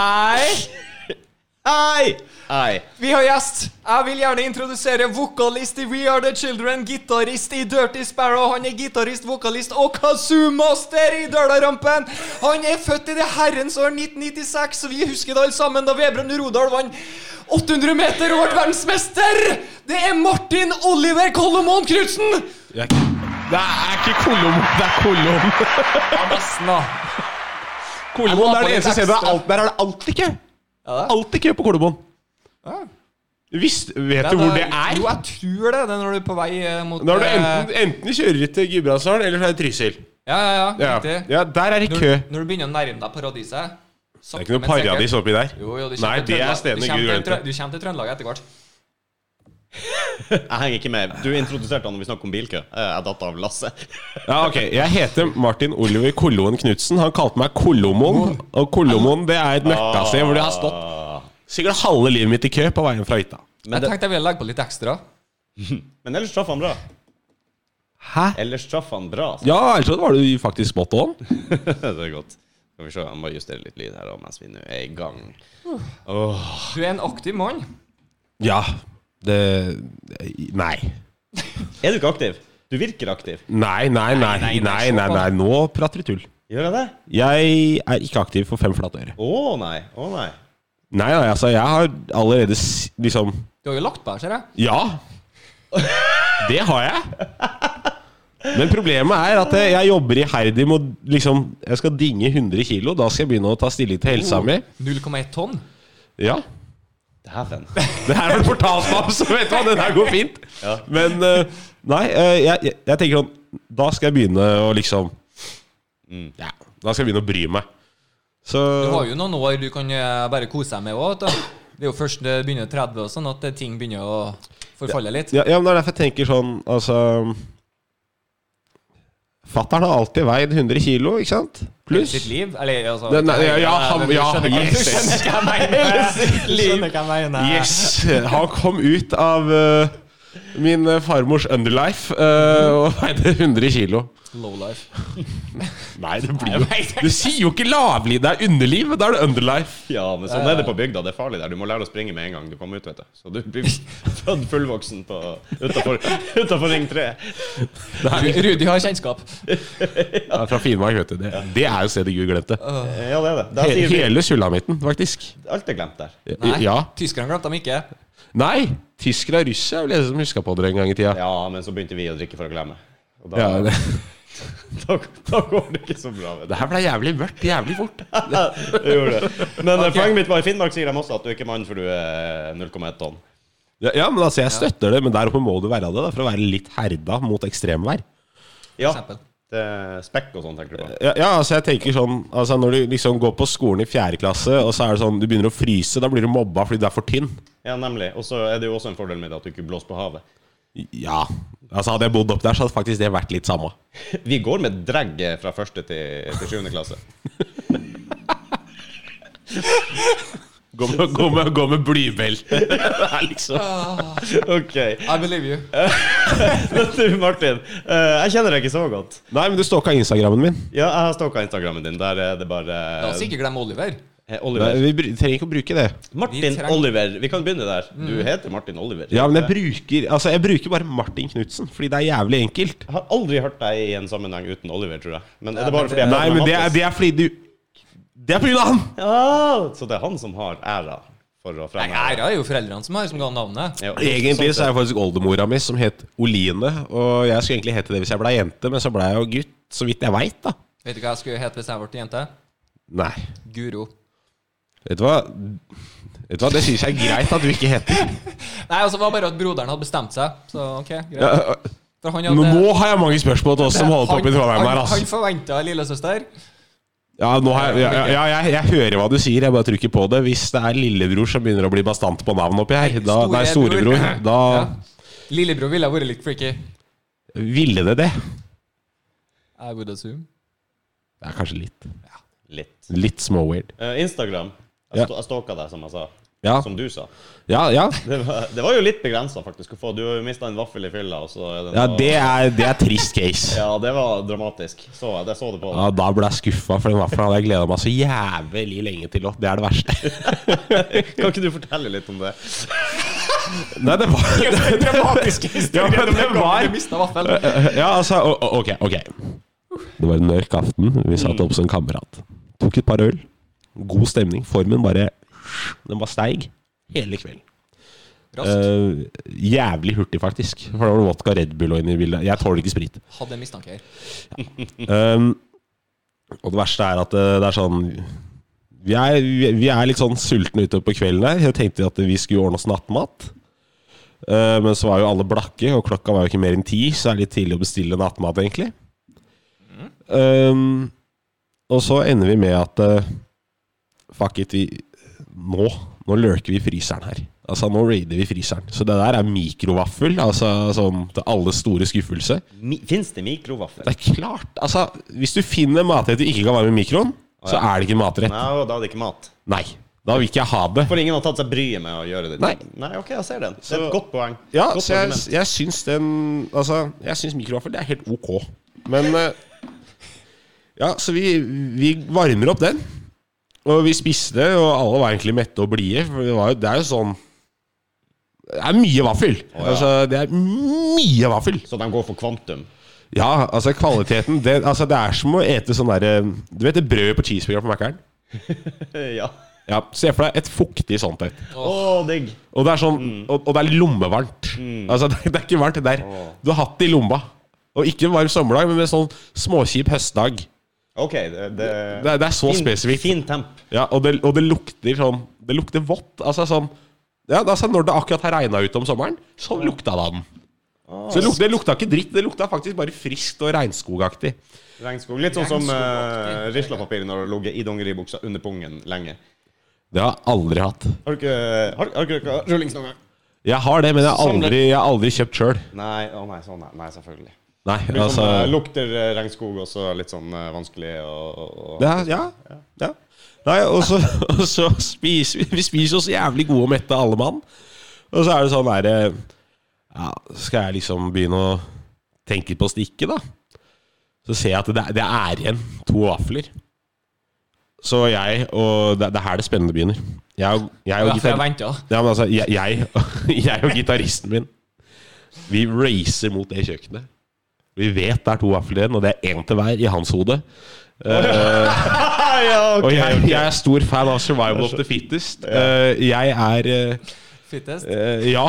Ei, Hei! Hei. vi har gjest. Jeg vil gjerne introdusere vokalist i We Are The Children, gitarist i Dirty Sparrow. Han er gitarist, vokalist og kazoo-master i Dølarampen. Han er født i det herrens år 1996, og vi husker det alle sammen da Vebjørn Rodal vant 800 meter og ble verdensmester. Det er Martin Oliver Kolomon Knutsen. Det er ikke Kolom, det er Kolom. Ja, nesten, da. Det er det eneste stedet der, alt, der er det alltid kø. Ja? Alltid kø på Kolomoen. Ja. Visst, vet du hvor det er? Jo, jeg tror det. Det er når du er på vei eh, mot Når du eh, enten, enten kjører til Gudbrandsdalen, eller så er det Trysil. Ja, ja, ja. Ja. Riktig. ja, der er det kø. når du begynner å nærme deg paradiset Det er ikke noe paradis oppi der. Jo, jo, du Nei, det er stedene Gud glemte. Du kommer til Trøndelag etter hvert. Jeg henger ikke med. Du introduserte han når vi snakket om bilkø. Eh, Jeg datt av lasset. Ja, ok, Jeg heter Martin Oliver Kolloen Knutsen. Han kalte meg Kollomon. Og Kollomon det er et møkkasted hvor det har stått sikkert halve livet mitt i kø på veien fra hytta. Men, Jeg tenkte jeg ville legge på litt ekstra. men ellers traff han bra. Hæ? Ellers traff han bra. Ja, ellers så var du faktisk spot on. det er godt. Skal vi se, Han må justere litt lyd her mens vi nå er i gang. Oh. Du er en aktiv mann. Ja, det Nei. Er du ikke aktiv? Du virker aktiv. Nei, nei, nei. nei, nei, nei, nei. Nå prater du tull. Gjør jeg det? Jeg er ikke aktiv for fem flate øre. Å nei. Å nei. Nei, nei, altså, jeg har allerede liksom Du har jo lagt på her, ser jeg. Ja. Det har jeg. Men problemet er at jeg jobber iherdig med å liksom Jeg skal dinge 100 kilo. Da skal jeg begynne å ta stilling til helsa oh, mi. 0,1 tonn? Ja. Dæven. Det her har fortalt meg, så vet du hva, det der går fint. Ja. Men uh, nei, uh, jeg, jeg, jeg tenker sånn Da skal jeg begynne å liksom Ja, da skal jeg begynne å bry meg. Så Du har jo noen år du kan eh, bare kose deg med òg. Det er jo først når du begynner 30 og sånn at ting begynner å forfalle litt. ja, ja, men det er derfor jeg tenker sånn Altså Fattern har alltid veid 100 kilo, ikke sant? Pluss. Sitt liv. Eller altså Det- nei, ja, ja, han- ja, hva- yes. Skjønner hva jeg mener. Yes! Han kom ut av eh, min eh, farmors underlife uh, og veide 100 kilo. Low life. Nei, det blir jo Du sier jo ikke lavliv, det er underliv. Da er det underlife. Ja, men sånn er det på bygda. Det er farlig der. Du må lære å springe med en gang du kommer ut, vet du. Så du blir født fullvoksen på utafor Ring 3. Ru- Rudi har kjennskap. Ja, fra Finnmark, vet du. Det, det er jo stedet Gud glemte. Ja, det er det. Hele sulamitten, faktisk. alt er glemt der. Nei, Ja. tyskerne glemte dem ikke. Nei! Tyskere og russere er vel det som huska på det en gang i tida. Ja, men så begynte vi å drikke for å glemme. Og da, Ja, det, da, da går det ikke så bra. Vet du. det her ble jævlig mørkt jævlig fort. Det gjorde det. Men eh, poenget mitt var i Finnmark sier de også at du er ikke mann for du er 0,1 tonn. Ja, ja, men altså, jeg støtter det, men der oppe må du være det da, for å være litt herda mot ekstremvær. Ja, eksempel. Er spekk og sånn, tenker du på. Ja, ja, altså jeg tenker sånn Altså Når du liksom går på skolen i fjerde klasse, og så er det sånn du begynner å fryse, da blir du mobba fordi du er for tynn. Ja, nemlig. Og så er det jo også en fordel med det at du ikke blåser på havet. Ja. Altså Hadde jeg bodd opp der, så hadde faktisk det vært litt samme. Vi går med drag fra første til, til sjuende klasse. Gå med, gå med, gå med blybelte. liksom Ok. I believe you. Men du, Martin. eh, jeg kjenner deg ikke så godt. Nei, men du stalka Instagrammen min. Ja, jeg har stalka Instagrammen din. Der er det bare La oss ikke glemme Oliver. Eh, Nei, Oliver. vi br- trenger ikke å bruke det. Martin Vi trenger- Oliver. Vi kan begynne der. Du heter Martin Oliver. Ja, men jeg bruker Altså jeg bruker bare Martin Knutsen, fordi det er jævlig enkelt. Jeg har aldri hørt deg i en sammenheng uten Oliver, tror jeg. Men er det bare fordi jeg Nei, prater med men det er, Mattis? det er fordi du Det er pga. han! Ja, Så det er han som har æra for å Nei, Æra er jo foreldrene som har som ga navnet. Ja, Egentlig så er det faktisk oldemora mi som het Oline. Og jeg skulle egentlig hete det hvis jeg ble jente, men så ble jeg jo gutt, så vidt jeg veit, da. Vet du hva jeg skulle hete hvis jeg ble jente? Nei. Guro. Vet du hva? Vet du hva, Det syns jeg er greit at du ikke heter. Nei, altså det var bare at broderen hadde bestemt seg. Så ok, greit. Ja, For han nå, hadde nå har jeg mange spørsmål til oss som holder på oppe i Trondheim her. Han, han Altså. forventa lillesøster. Ja, nå har jeg, ja, ja, jeg, jeg hører hva du sier, jeg bare tror ikke på det. Hvis det er lillebror som begynner å bli bastant på navn oppi her, da, nei, storebror, da Ja. Lillebror ville vært litt freaky. ville det det. I would assume. Det er kanskje litt Litt. Litt småweird. Uh, Instagram. Jeg, Ja. jeg stalka deg, som jeg sa. Ja, som du sa. ja. ja. Det var, det var jo litt begrensa, faktisk. å få. Du har jo mista en vaffel i fylla, og så det ja det, er, det er trist case. Ja, det var dramatisk. Så, det så du på. Ja, Da ble jeg skuffa, for den vaffelen hadde jeg gleda meg så jævlig lenge til. Det er det verste. Kan ikke du fortelle litt om det? Nei, det var Dramatiske Ja, det var-. Ja, altså, ok, ok. Det var en mørk aften. Vi satt opp som kamerat. Tok et par øl. God stemning. Formen bare Den bare steig hele kvelden. Eh, jævlig hurtig, faktisk. For da var det vodka Red Bull og inn i bildet. Jeg tåler ikke sprit. Hadde en mistanke her. Um, og det verste er at det, det er sånn vi er, vi- vi er litt sånn sultne ute på kvelden her. Jeg tenkte at vi skulle ordne oss nattmat. Uh, men så var jo alle blakke, og klokka var jo ikke mer enn ti, så det er litt tidlig å bestille nattmat, egentlig. Um, og så ender vi med at uh, Fuck it, vi Nå Nå lurker vi fryseren her. Altså, nå raider vi fryseren. Så det der er mikrovaffel. Altså sånn til alles store skuffelse. Mi Fins det mikrovaffel? Det er klart. Altså, hvis du finner matrett du ikke kan varme i mikroen, så er det ikke matrett. Nei, da er det ikke mat. Nei. Da vil ikke jeg ha det. For ingen har tatt seg bryet med å gjøre det? Nei. Nei, ok, jeg ser den. Det er et godt poeng. Ja, godt så jeg, jeg syns den Altså, jeg syns mikrovaffel det er helt ok. Men eh, Ja, så vi, vi varmer opp den. Og vi spiste, og alle var egentlig mette og blide. For det, var, jo- det er jo sånn Det er mye vaffel. ja. Altså, det er mye vaffel. Så de går for kvantum? Ja, altså kvaliteten Det, altså, det er som å ete sånn derre Du vet det brødet på cheeseburger på Mækkern? ja. Ja, Se for deg et fuktig sånt et. Å, digg. Og det er sånn og, og det er lommevarmt. Altså, det, det er ikke varmt. Det der. Du har hatt det i lomma. Og ikke en varm sommerdag, men med sånn småkjip høstdag. Ok, det, det, Det, er- det er så fin, spesifikt. Fin temp. Ja, og det, og det lukter sånn Det lukter vått. Altså sånn Ja, altså Når det akkurat har regna ut om sommeren, så lukta det av den. Så det lukta, det lukta ikke dritt. Det lukta faktisk bare friskt og regnskogaktig. Regnskog. Litt sånn som uh, rislapapir når det har ligget i dongeribuksa under pungen lenge. Det har jeg aldri hatt. Har du ikke Har, har du ikke rullings noen gang? Jeg har det, men jeg har aldri, jeg har aldri kjøpt sjøl. Nei, oh nei, sånn, nei, selvfølgelig. Nei, Litt altså sånn, eh, lukter eh, regnskog også litt sånn eh, vanskelig og, og, og Ja, ja, ja. Nei, og så, og så spiser vi Vi spiser oss jævlig gode og mette, alle mann. Og så er det sånn derre Ja, skal jeg liksom begynne å tenke på stikket, da? Så ser jeg at det, det er igjen to vafler. Så jeg og Det, det er her det spennende begynner. Jeg og, jeg og, gitar, ja, men altså, jeg, jeg, jeg og gitaristen min Vi racer mot det kjøkkenet. Vi vet det er to vafler igjen, og det er én til hver i hans hode. ja, okay, Og jeg, okay. jeg er stor fan av Survival of the Fittest. Uh, jeg er uh, Fittest. eh, Ja.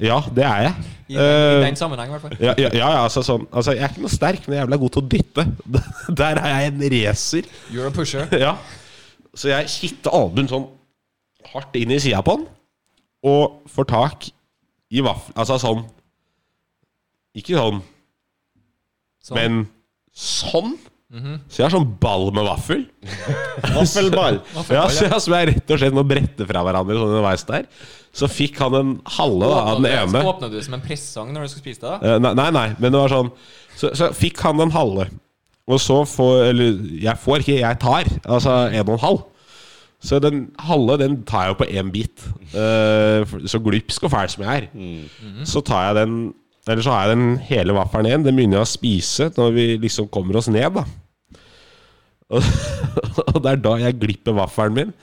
Ja, det er jeg. I, den- I den sammenheng, i hvert fall. ja, ja, ja, altså, sånn, altså, jeg er ikke noe sterk, men jeg er jævla god til å dytte. Der er jeg en racer. You're a pusher. Ja. Så jeg kitter albuen sånn hardt inn i sida på den, og får tak i vaffel... Altså sånn Ikke sånn, Sånn. men sånn. Så jeg har sånn ball med vaffel. Vaffelball. Ja, så jeg, som jeg rett og slett må brette fra hverandre sånn underveis der. Så fikk han en halve da, av den ene. Åpnet du som en presang når du skulle spise det? da? Eh, Nei, nei, nei, men det var sånn Så, så fikk han den halve. Og så får Eller jeg får ikke, jeg tar. Altså en og en halv. Så den halve den tar jeg jo på én bit. Uh, så glupsk og fæl som jeg er. Så tar jeg den Eller så har jeg den hele vaffelen igjen. Den begynner jeg å spise når vi liksom kommer oss ned, da. Og, og det er da jeg glipper vaffelen min.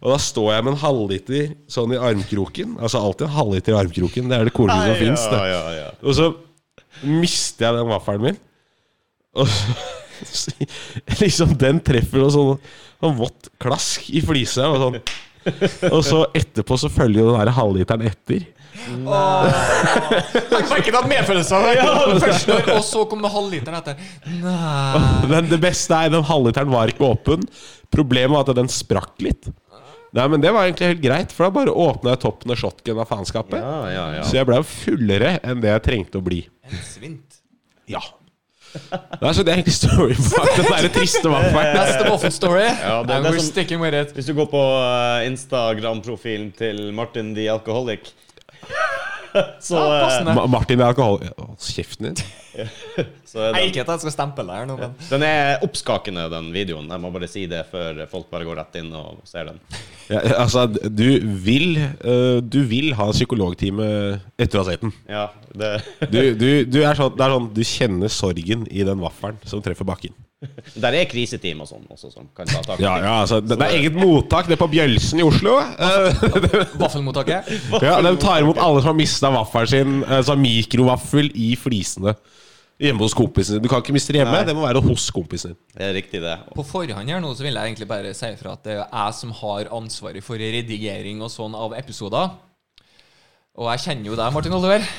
Og da står jeg med en halvliter sånn i armkroken. Altså alltid en halvliter i armkroken. Det er det cooleste som fins. Ja, ja, ja. Og så mister jeg den vaffelen min. Og så, liksom den treffer noe sånn, sånn vått klask i flisa. Og, sånn. og så etterpå så følger jo den der halvliteren etter. Jeg merket at medfølelsen Først og så kom det halvliteren etter. Nei Men det beste er den halvliteren var ikke åpen. Problemet var at den sprakk litt. Nei, men Det var egentlig helt greit, for da bare åpna jeg toppen av shotgun av faenskapet. Ja, ja, ja. Så jeg ble jo fullere enn det jeg trengte å bli. En svint. Ja. Nei, så Det er egentlig story bak den der triste vaffelen. That's the waffle story. Ja, det- and det we're som- sticking with it. Hvis du går på eh, Instagram-profilen til Martin the Alcoholic Så Ja, eh. Ma Martin er alkohol... Kjeften din. Så er den, ikke at jeg skal stemple deg her nå, men den er oppskakende, den videoen. Jeg må bare si det før folk bare går rett inn og ser den. Ja, altså, du vil øh, Du vil ha psykologtime etter å ha sett den. Ja, det, Du, du, du er sånn, det er sånn Du kjenner sorgen i den vaffelen som treffer bakken. der er kriseteam og sånn også som kan ta tak i Ja, ja, altså, det, det er eget mottak det er på Bjølsen i Oslo. Eh, Vaffelmottaket? ja, De tar imot alle som har mista vaffelen sin, altså mikrovaffel i flisene. Hjemme hos kompisen din. Du kan ikke miste det hjemme, Nei. det må være hos kompisen din. Det er riktig, det. På forhånd her nå så vil jeg egentlig bare si ifra at det er jeg som har ansvaret for redigering og sånn av episoder. Og jeg kjenner jo deg, Martin Oliver.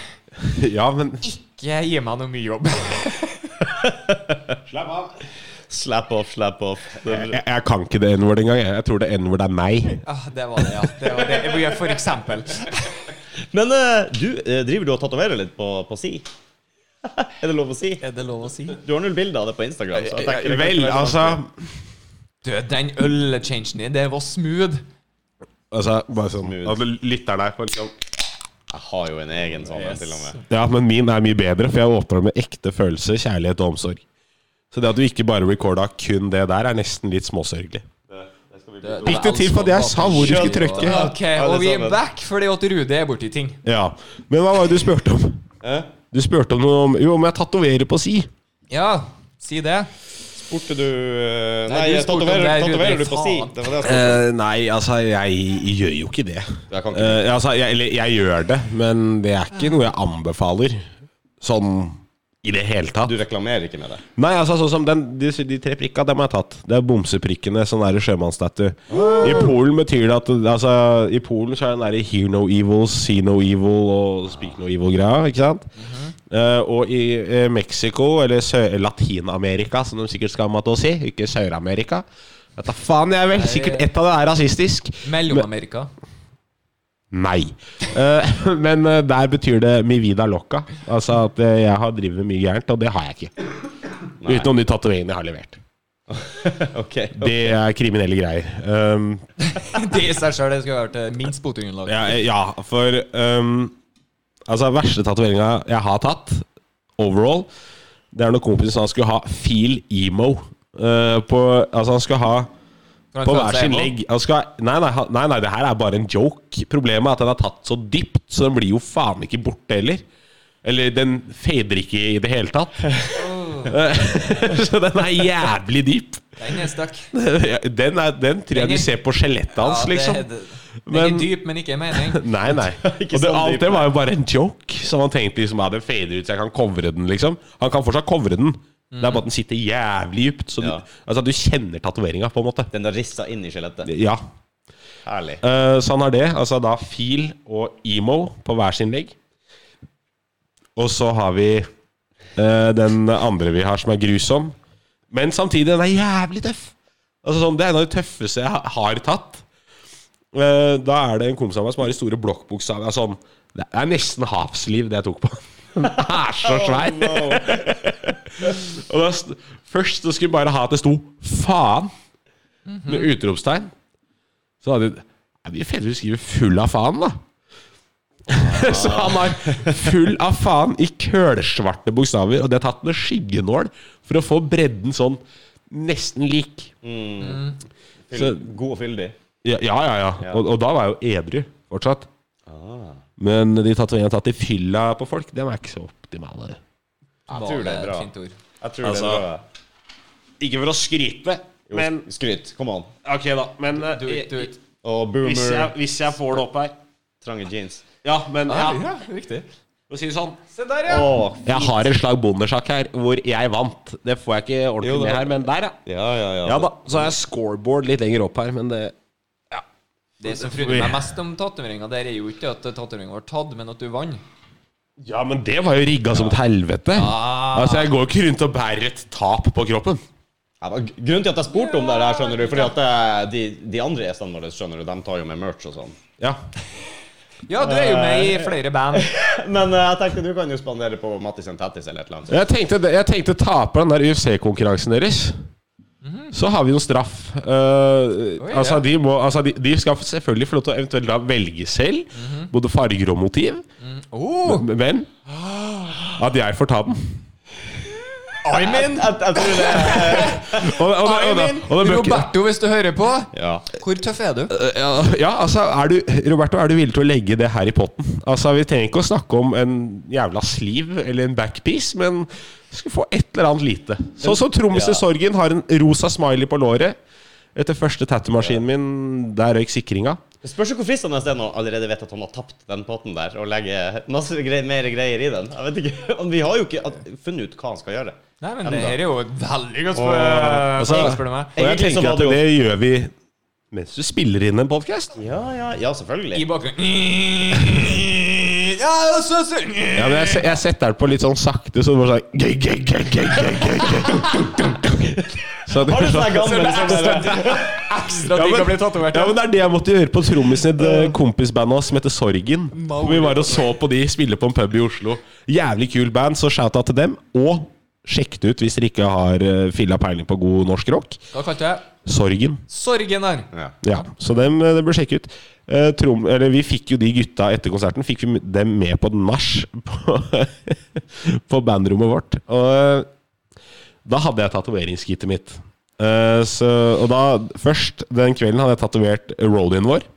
Ja, men Ikke gi meg noe mye jobb. Slapp av. Slap off, slap off. Jeg, Jeg, jeg kan ikke det n-word engang. Jeg Jeg tror det n-word er meg. Ah, det var det, ja. Det var det. For eksempel. Men eh, du, eh, driver du og tatoverer litt på, på si? er det lov å si? Er det lov å si? Du har null bilder av det på Instagram. Så jeg det Vel, altså Du, den ølchangen din, det var smooth. Altså, bare sånn Smooth. at lytteren her får liksom Jeg har jo en egen sånn Yes. til og med. Ja, men min er mye bedre, for jeg åpner med ekte følelse, kjærlighet og omsorg. Så det at du ikke bare recorda kun det der, er nesten litt småsørgelig. Gikk det til for at jeg sa hvor du skulle trykke? Ok, og vi er back fordi at Rude er borti ting. Ja, Men hva var det du spurte om? Eh? Du spurte om noe om Jo, om jeg tatoverer på si. Ja, si det. Spurte du eh, Nei, Nei, du tatoverer, tatoverer du på si? faen. Det var det jeg spurte. Eh, nei, altså, jeg gjør jo ikke det. Ikke. Eh, altså, jeg, eller jeg gjør det, men det er ikke noe jeg anbefaler. Sånn i det hele tatt. Du reklamerer ikke med det? Nei, altså sånn som den, de, de tre prikka, dem har jeg tatt. Det er bomseprikkene, sånn der sjømannsstatue. I Polen betyr det at Altså, i Polen så er den derre hear no evil, see no evil og speak no evil-greia, ikke sant? Eh, og i uh, Mexico, eller Latin-Amerika, som de sikkert skal ha til å si, ikke Sør-Amerika Vet da faen, jeg vel. Sikkert et av det er rasistisk. Mellom-Amerika. Nei. Uh, men der betyr det mi vida loca. Altså at jeg har drevet mye gærent, og det har jeg ikke. Utenom de tatoveringene jeg har levert. Ok. Det er kriminelle greier. Um, Det i seg sjøl skulle vært minst botegrunnlag. ja, ja, for um, Altså, verste tatoveringa jeg har tatt, overall, det er når kompisen sa han skulle ha feel emo. Uh, på, altså, han skulle ha på hver sin legg. Han skal, nei, nei, nei, nei, det her er bare en joke. Problemet er at den er tatt så dypt, så den blir jo faen ikke borte heller. Eller den fader ikke i det hele tatt. så den er jævlig dyp. Den er stuck. Den, er, den tror jeg Den du ser på skjelettet hans, Ja, liksom. det, det, Men- er dyp, men ikke en mening. Nei, nei. Ikke Og det, sånn alt dyp, det var jo bare en joke. Så han tenkte liksom ja, den fader ut, så jeg kan covre den, liksom. Han kan fortsatt covre den. Det er bare at den sitter jævlig dypt. Så du, altså, du kjenner tatoveringa, på en måte. Den er rissa inn i skjelettet. Ja. Herlig. Uh, så han har det. Altså da feel og emo på hver sin legg. Og så har vi uh, den andre vi har, som er grusom. Men samtidig, den er jævlig tøff. Altså sånn, Det er en av de tøffeste jeg har tatt. Eh, da er det en kompis av meg som har de store blokkbokstavene. Sånn, det er nesten havsliv, det jeg tok på. Den er så svær. og da, først så skulle vi bare ha at det sto 'faen' med utropstegn. Så hadde de Det er mye fetere 'full av faen', da. så han har 'full av faen' i kølsvarte bokstaver, og det er tatt med skyggenål for å få bredden sånn nesten lik. Så- God og fyldig. Ja, ja, ja. ja. Og, og da var jeg jo edru fortsatt. Men de tatoveringene tatt i fylla på folk, de er ikke så optimale. Jeg tror det er bra. Jeg tror Altså, det er bra. Ikke for å skryte, Jo, men Skryt. Kom an. Ok, da. Men Do it, do it. Oh, hvis, jeg, hvis jeg får det opp her trange jeans. Ja, men ja, Ja, riktig. for å si det sånn Se der, ja. Åh, Jeg har en slag bondersjakk her hvor jeg vant. Det får jeg ikke ordentlig Jo, med her, men der, ja. ja, ja, ja. Ja da. Så har jeg scoreboard litt lenger opp her, men det Det som fryder meg mest om tatoveringa, er jo ikke at tatoveringa var tatt, men at du vant. Ja, men det var jo rigga som et helvete. Ah. Altså, jeg går ikke rundt og bærer et tap på kroppen. Ja, Grunnen til at jeg spurte om det her, skjønner du, fordi at eh, de, de andre gjestene våre skjønner du, de tar jo med merch og sånn. Ja. Ja, du er jo med i flere band. Men eh, jeg tenkte du kan jo spandere på Mattis en Tattis eller et eller annet. Jeg tenkte, jeg tenkte taper den der UFC-konkurransen deres. Så har vi noen straff. Eh, Oi, altså, ja. de, må, altså de, de skal selvfølgelig få lov til å eventuelt da velge selv, både farger og motiv. Oh, Men at jeg får ta den. I Jeg, jeg tror det Og, og, og, og, Aymin! og, og, Roberto, hvis du hører på. Ja. Hvor tøff er du? ja, ja, altså er du, Roberto, er du villig til å legge det her i potten? Altså, Vi trenger ikke å snakke om en jævla sleeve eller en backpiece, men skal få et eller annet lite. Sånn som. Sorgen har en rosa smiley på låret. Etter første tattoo-maskinen min, der røyk sikringa. Det spørs jo hvor fristende det er når allerede vet at han har tapt den potten der, og legger masse greier, mer greier i den. Jeg vet ikke, Vi har jo ikke funnet ut hva han skal gjøre. Nei, men det her er jo et veldig godt spørsmål, altså- spør du meg. Og jeg tenker at det jo- gjør vi mens du spiller inn en podkast. Ja, ja, ja, I bakgrunnen Ja, så, så. Ja, men jeg, se- jeg setter den på litt sånn sakte, så det var sånn gøy, gøy, gøy, gøy, gøy, gøy, gøy. Så det Har er du sånn sånn gammel sånn der- Ekstra Ja, digg men- bli tatovert. Ja, men Det er det jeg måtte gjøre på trommisen i et eh, kompisband av oss som heter Sorgen. Vi var og så på de spille på en pub i Oslo. Jævlig kul band, så shout-out til dem. Og sjekk det ut hvis dere ikke har uh, filla peiling på god norsk rock. Hva kalte jeg Sorgen. Sorgen her. Ja. Ja, Så dem, eh, det bør sjekke ut. Eh, trom, eller Vi fikk jo de gutta etter konserten Fikk vi dem med på nach på, på bandrommet vårt. Og eh, da hadde jeg tatoveringskittet mitt. Eh, så, og da Først den kvelden hadde jeg tatovert rollien vår.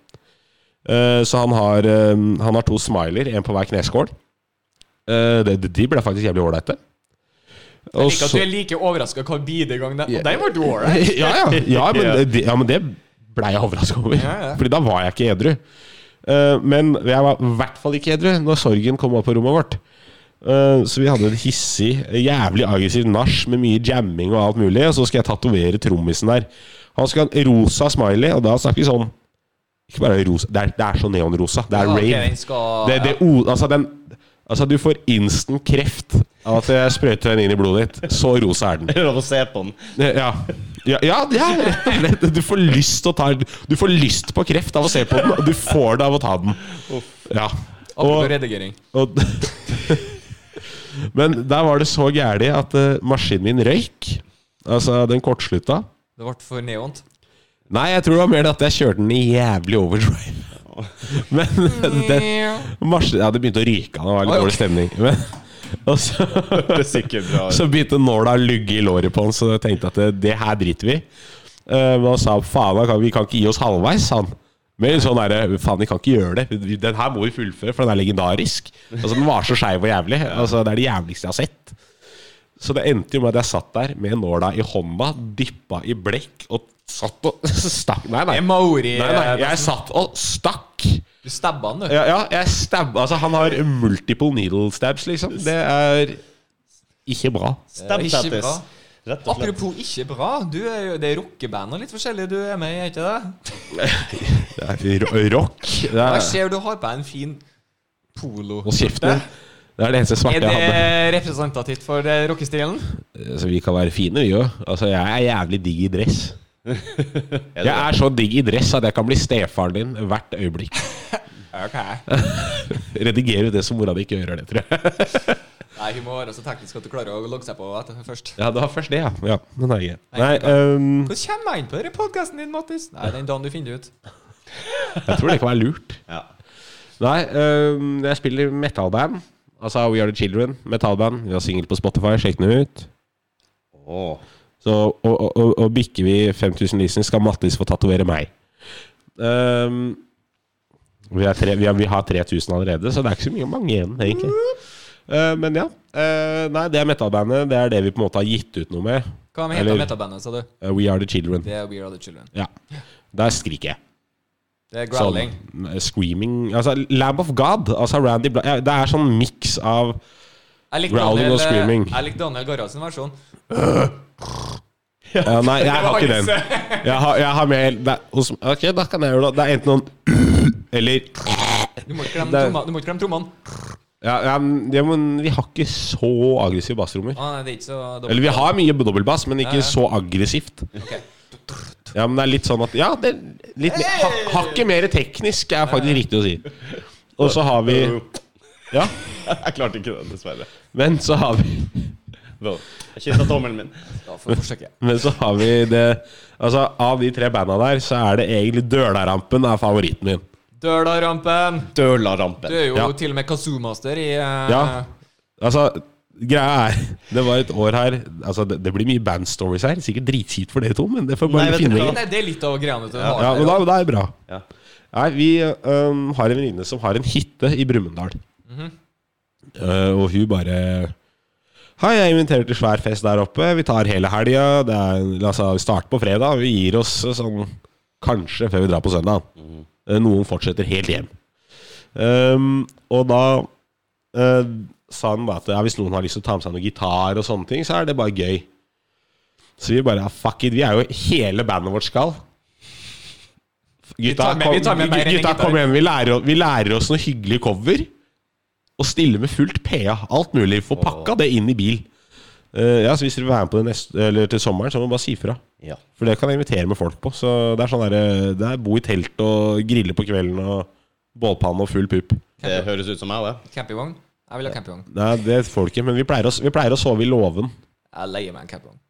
Eh, så han har, eh, han har to smiler, en på hver kneskål. Eh, de ble faktisk jævlig ålreite. Jeg liker at du er like overraska hver bidige gang. Den, og den var ålreit. ja, ja, ja, men, Ja. det, ja, men det blei jeg overraska over. Ja, ja. Fordi da var jeg ikke edru. Uh, men jeg var i hvert fall ikke edru når sorgen kom opp på rommet vårt. Uh, så vi hadde en hissig, jævlig aggressiv nach med mye jamming og alt mulig. Og så skal jeg tatovere trommisen der. Han skal ha en rosa smiley, og da snakker vi sånn Ikke bare rosa, det er, det er så neonrosa. Det er Ja, rave. Okay, skal, Det, det, altså, den, altså, du får instant kreft av at jeg sprøyter den inn i blodet ditt. Så rosa er den. Det er lov å se på den. Ja. Ja, ja, ja, rett og slett. Du får lyst å ta Du får lyst på kreft av å se på den, og du får det av å ta den. Ja. Og, og Men der var det så gæli at uh, maskinen min røyk. Altså, den kortslutta. Det ble for neont. Nei, jeg tror det var mer det at jeg kjørte den i jævlig overdrive. Men det, maskin, Ja, det begynte å ryke av, det var litt dårlig stemning. Men, og så Det er. Så begynte nåla å lugge i låret på han, så jeg tenkte at det, det her driter vi i. Eh, Men han sa faen, vi kan ikke gi oss halvveis, han. Men sånn derre Faen, vi kan ikke gjøre det. Den her må vi fullføre, for den er legendarisk. Altså, Den var så skeiv og jævlig. Altså, Det er det jævligste jeg har sett. Så det endte jo med at jeg satt der med nåla i hånda, dyppa i blekk og satt og stakk Nei, nei. Maori. nei, nei. Jeg satt og stakk. Du stabba han, du. Ja, ja jeg stabba Altså, han har multiple needle stabs, liksom. Det er ikke bra. Stab Ikke tattis. bra. Rett og slett. Apropos ikke bra. Du er jo, det er rockeband og litt forskjellig du er med i, er ikke det? Det er ro- rock. Det Jeg er, ser du har på deg en fin polo. Og kjeften. Det er det eneste smerte jeg hadde. Er det representativt for eh, rockestilen? Så vi kan være fine, vi òg. Altså, jeg er jævlig digg i dress. Jeg er så digg i dress at jeg kan bli stefaren din hvert øyeblikk. Ok. Redigere ut det som mora di ikke hører det, tror jeg. Nei, hun må være så teknisk at du klarer å logge seg på etter først. Ja, det var først det, ja. ja den er grei. Nei, um... Hvordan kommer jeg inn på denne podkasten din, Mattis? Nei, den dagen du finner det ut. jeg tror det kan være lurt. Ja. Nei, um, jeg spiller metalband. Altså We Are The Children. Metalband. Vi har singel på Spotify. Sjekk den ut. Åh. Så, og, og, og, og bikker vi 5000 listen, skal Mattis få tatovere meg. Um, vi, er tre, vi, har, vi har 3000 allerede, så det er ikke så mye mange igjen, egentlig. Uh, men ja. Uh, nei, det er metalbandet. Det er det vi på en måte har gitt ut noe med. Hva heter metallbandet, sa du? Uh, We Are The Children. Det er We Are The Children. Ja. Der skriker jeg. Det er growling. Sånn, eh, screaming Altså, Lamb of God. Altså Randy Bla ja, Det er sånn miks av growling Daniel, og screaming. Jeg liker Daniel Garra sin versjon. ja, Nei, jeg har ikke den. Jeg har, jeg har mer det hos, Ok, da kan jeg gjøre det. Det er enten noen Eller Du må ikke glemme trommene. ja, ja, men- vi har ikke så aggressive bassrommer. Ah, er. Eller vi har mye dobbeltbass, men ikke Ja, ja. så aggressivt. Ok. Ja, men det er litt sånn at Ja, det er litt mer, ha, hakket mer teknisk er faktisk riktig å si. Og så har vi Ja, Jeg klarte ikke det, dessverre. men så har vi Wow. Jeg kysset tommelen min. Da får vi forsøke. Men så har vi det Altså, av de tre banda der, så er det egentlig Dølarampen er favoritten min. Døla-rampen! Du er jo Ja. til og med kazoo-master i eh, Ja. Altså, Greia er Det var et år her Altså, det, det blir mye bandstories her. Sikkert dritkjipt for dere to, men det får bare Nei, finne ut. Det er litt av greiene til ja. Ja, men da, da er det bra. Ja. Nei, vi um, har en venninne som har en hytte i Brumunddal. Eh, og hun bare Hei, jeg inviterer til svær fest der oppe. Vi tar hele helga. Altså, vi starter på fredag. Vi gir oss eh, sånn kanskje før vi drar på søndag. Eh, Noen fortsetter helt hjem. Um, og da eh, sa han bare at ja, hvis noen har lyst til å ta med seg noe gitar og sånne ting, så er det bare gøy. Så vi bare ja, fuck it. Vi er jo hele bandet vårt skal. Gutta, tar med- kom, vi tar med mer gutta kom igjen. Vi lærer, vi lærer oss noe hyggelig cover. Og stiller med fullt PA. Alt mulig. Få pakka det inn i bil. Uh, ja, så Hvis dere vil være med på det neste, eller til sommeren, så må dere bare si fra. Ja. For det kan jeg invitere med folk på. Så det er sånn der, det er bo i telt og grille på kvelden og bålpanne og full pupp. Det høres ut som meg, det. Campingvogn? Jeg vil ha campingvogn. Nei, det får du ikke, men vi pleier, å, vi pleier å sove i låven. Jeg leier meg en campingvogn.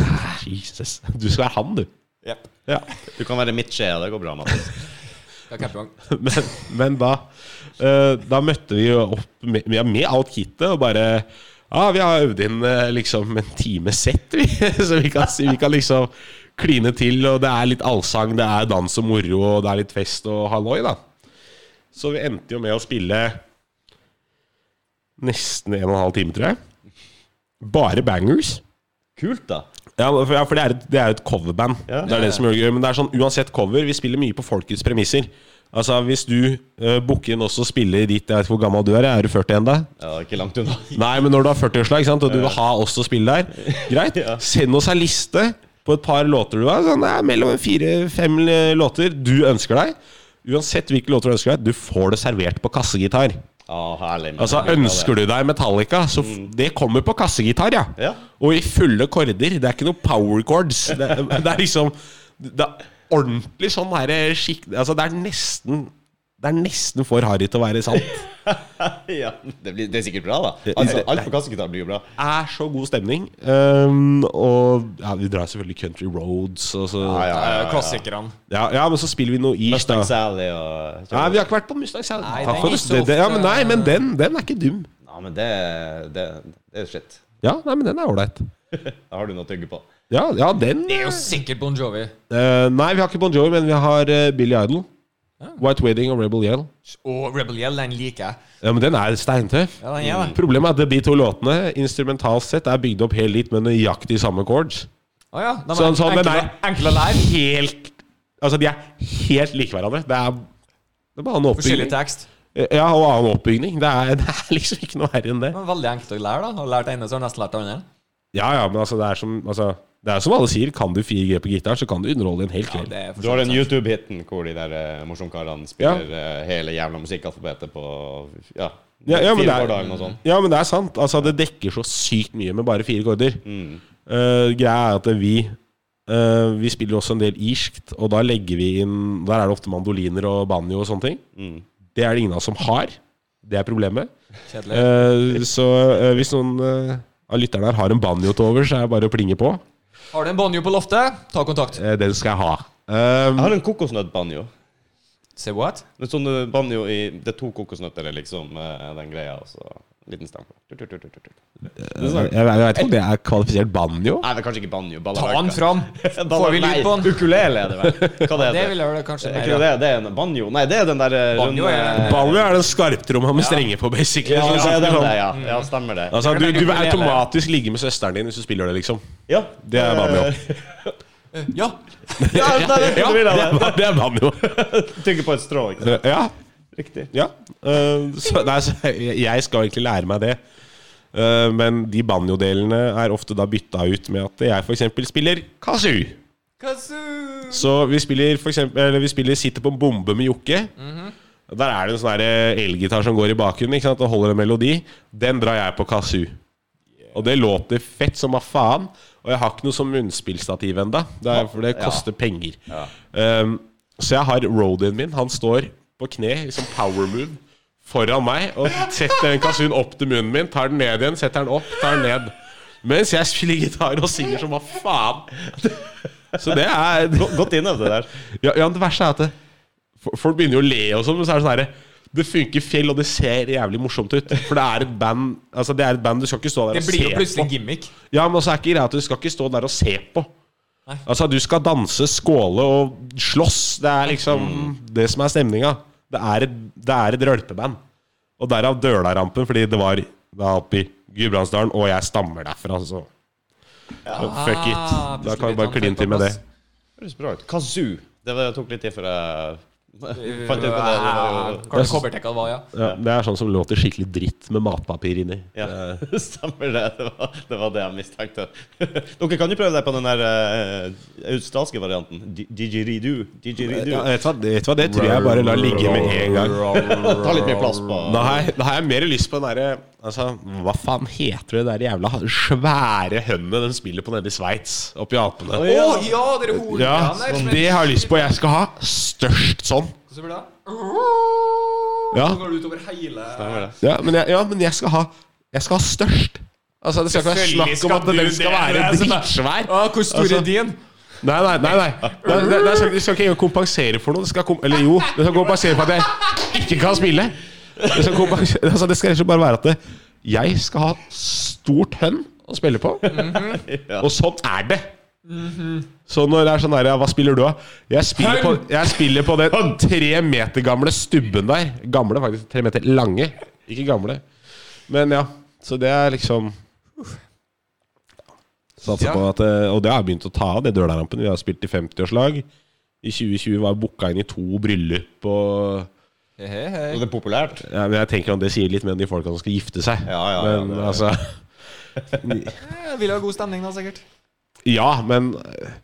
Jesus. Du skal være han, du. Yep. Ja. Du kan være mitt skje, det går bra. Mattis. Men, men da eh, Da møtte vi jo opp med, med alt kittet og bare Ja, vi har øvd inn eh, liksom en time sett, vi. Så vi kan, vi kan liksom kline til, og det er litt allsang, det er dans og moro, og det er litt fest og halloi, da. Så vi endte jo med å spille nesten en og en halv time, tror jeg. Bare bangers. Kult, da. Ja, for, ja, for det er et, det er et coverband. Ja. Det er det som gjør det gøy. Men det er sånn uansett cover, vi spiller mye på folkets premisser. Altså Hvis du uh, booker inn også spiller ditt Jeg vet ikke hvor gammel du er, er du 40 ennå? Ja, ikke langt unna. Nei, men når du har 40-årslag og du vil ha oss til å spille der, greit. Ja. Send oss ei liste på et par låter du har. Sånn, det er mellom fire-fem låter du ønsker deg. Uansett hvilke låter du ønsker deg, du får det servert på kassegitar. Ja, herlig. Altså Ønsker du deg Metallica, så mm. det kommer på kassegitar, ja. Ja. Og i fulle korder. Det er ikke noe power chords. Det, det er liksom Det er ordentlig sånn her skikk... Altså, det er nesten Det er nesten for harry til å være sant. ja. Det, blir, det er sikkert bra, da. Altså, alt på kassegitar blir jo bra. Det er så god stemning. Um, og ja, vi drar selvfølgelig Country Roads og så Ja, ja, ja, ja, ja. Klassikerne. ja, men så spiller vi noe ish, da. Mustang Sally og Nei, vi har ikke vært på Mustang Sally. Nei, Takk den for er det. ikke Det- Ja, men nei, men den, den er ikke dum. Ja, men det, det, det er shit. Ja, nei, men den er ålreit. Da har du noe å tygge på. Ja, ja, den Det er jo sikkert Bon Jovi. Uh, Nei, vi har ikke Bon Jovi, men vi har uh, Billy Idol. White Wedding og Rebel Yell. Og Rebel Yell, den liker jeg. Ja, men den er steintøff. Ja, den er det. Problemet er at de to låtene instrumentalt sett er bygd opp helt litt med nøyaktig samme chords. Å ja. De er Sånn, nei. enkle å lære. Helt Altså, de er helt like hverandre. Det er, det er bare en oppbygging. Forskjellig tekst. Ja, og annen oppbygning. Det er, det er liksom ikke noe verre enn det. Men veldig enkelt å lære, da. Har lært det ene, så har nesten lært det andre. Ja, ja, men altså, det er som altså, Det er som alle sier, kan du 4G på gitar, så kan du underholde en hel kveld. det er Du har den. YouTube-hiten hvor de der uh, morsomkarene spiller eh, hele jævla musikkalfabetet på ja, Ja, ja, men fire er- akkorder eller. Ja, men det er sant. Altså, det dekker så sykt mye med bare fire korder. Mm. uh, greia er at vi uh, Vi spiller også en del irskt, og da legger vi inn Der er det ofte mandoliner og banjo og sånne ting. Mm. Det er det ingen av oss som har. Det er problemet. Kjedelig. Eh, så hvis noen av lytterne her har en banjo til over, så er det bare å plinge på. Har du en banjo på loftet, ta kontakt. Eh, den skal jeg ha. Um, Jeg har en kokosnøttbanjo. Say what? Sånn eh, banjo i Det er to kokosnøtter er liksom eh, den greia, og så en liten stang på. Tut, tut, tut, tut, tut. jeg, jeg, jeg vet ikke om det er kvalifisert banjo. Nei, det er kanskje ikke banjo. Ta den fram! Får vi lyd på den? Ukulele er det vel. Hva det Det heter vil jeg kanskje Er mer. det? Det er en banjo. Nei, det er den der eh, Banjo runde er- Banjo er den skarptromma med strenger på, basically. Ja, Så det er den sånn- ja. ja. Stemmer det. Altså, du, du vil automatisk ligge med søsteren din hvis du spiller det, liksom. Ja. Det er banjo. Ja. Ja, det det det det. er, det er banjo. Tygge på et strå, ikke sant? Ja. Riktig. ja. Uh, så, nei, så jeg skal egentlig lære meg det. Uh, men de banjodelene er ofte da bytta ut med at jeg f.eks. spiller kazoo. Kazoo! Så vi spiller for eksempel, eller vi spiller 'Sitter på en bombe' med Jokke. Der er det en sånn der elgitar som går i bakgrunnen ikke sant, og holder en melodi. Den drar jeg på kazoo. Og det låter fett som hva faen. Og jeg har ikke noe som munnspillstativ ennå, for det koster penger. Um, så jeg har roadien min. Han står på kne i sånn power move foran meg og setter en kasun opp til munnen min, tar den ned igjen, setter den opp, tar den ned. Mens jeg spiller gitar og synger som hva faen. Så det er Go- Godt innøvd, det der. ja, ja, det verste er at det, folk begynner jo å le og sånn, men så er det sånn herre Det funker fjell, og det ser jævlig morsomt ut. For det er et band Altså det er et band du skal ikke stå der og se på. Det blir jo plutselig en gimmick. Ja, men også er ikke greia at du skal ikke stå der og se på. Nei. Altså, du skal danse, skåle og slåss. Det er liksom det som er stemninga. Det er et, det er et rølpeband. Og derav Dølarampen, fordi det var da oppe i Gudbrandsdalen, og jeg stammer derfra, så så Fuck it. Ah, Da kan vi bare kline til med det. Høres bra ut. Kazoo. Det var, tok litt tid før jeg fant ut hva det det kobbertekka var, ja. Ja, det er sånn som låter skikkelig dritt med matpapir inni. Ja, stemmer det. Det var, det var det jeg mistenkte. Dere kan jo prøve deg på den der uh, australske varianten. Di- Didgeridoo. Didgeridoo. Ja, vet, du hva, vet hva, det tror jeg bare lar ligge med en gang. Ta litt mer plass på jeg, da har jeg mer lyst på den derre Altså, hva faen heter det der jævla svære hønnet den spiller på nede i Sveits? Oppi Alpene. Å ja. ja, dere horene Ja, er- det har jeg lyst på. Jeg skal ha størst sånn. Så blir det Ja, Så går det utover hele ja, men, jeg, ja men jeg skal ha Jeg skal ha størst. Altså, det skal ikke være snakk om at den skal være Det sånn- dritsvær. Å, hvor stor Altså- er din? Nei, nei, nei. nei. Det, det, det, skal, det skal ikke engang kompensere for noe. Det skal kom, eller jo, det skal kompensere for at jeg ikke kan spille. Det skal, kompensere, altså, det skal bare være at det, jeg skal ha stort hønn å spille på. Og sånn er det. Så når det er sånn her, ja, hva spiller du av? Jeg spiller på, jeg spiller på den tre meter gamle stubben der. Gamle, faktisk. Tre meter lange. Ikke gamle. Men ja. Så det er liksom Satser Ja. på at eh, Og det har jeg begynt å ta av, det dølarampen. Vi har spilt i 50-årslag. I 2020 var jeg booka inn i to bryllup og Hei, hei. Og det er populært. ja, men Jeg tenker at det sier litt med de folka som skal gifte seg. Ja, ja, ja, men det er- altså Eh, Vil ha god stemning, da, sikkert. Ja, men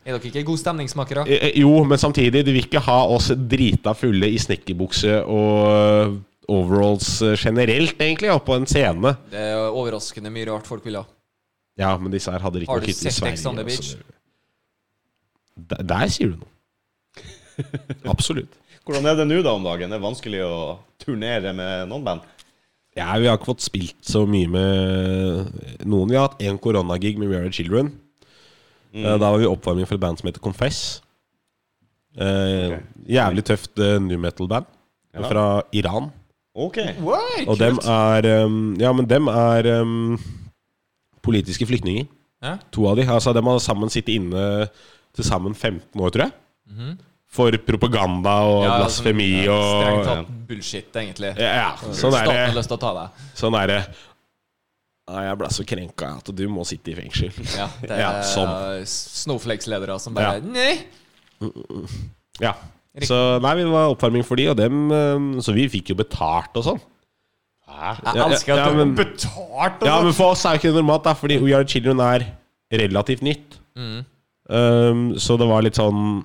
Er dere ikke god stemningsmakere? eh, Jo, men samtidig, de vil ikke ha oss drita fulle i snekkerbukse og overalls eh, generelt, egentlig, oppå en scene. Det er overraskende mye rart folk vil ha. Ja, men disse her hadde Har riktignok du hytte i sett Ex on the Beach? Der, der sier du noe. Absolutt. Hvordan er det nå da om dagen? Det er vanskelig å turnere med noen band? Ja, vi har ikke fått spilt så mye med noen. Vi har hatt én koronagig med We Are The Children. Mm. Eh, Da var vi oppvarming for et band som heter Confess. Okay. Jævlig tøft uh, new metal-band Ja. fra Iran. OK. What? Og dem er Ja, men dem er um, politiske flyktninger. Ja. To av de. Altså, dem har sammen sittet inne til sammen 15 år, tror jeg. For propaganda og Ja, blasfemi sånn, og Strengt tatt bullshit, egentlig. Ja, ja. Sånn er har det. lyst til å ta deg. Sånn er det. Ja, jeg ble så krenka at du må sitte i fengsel. Ja, det er Ja, sånn. Snowflakes-ledere som bare Ja. Nei! Ja. Så nei, vi var oppvarming for de, og dem um, Så vi fikk jo betalt og sånn. Jeg Ja, ja, elsker at ja, du men- betalt og Ja, sånn. men for oss er jo ikke det normalt, da, fordi We Are Children er relativt nytt. Mm. Um, så det var litt sånn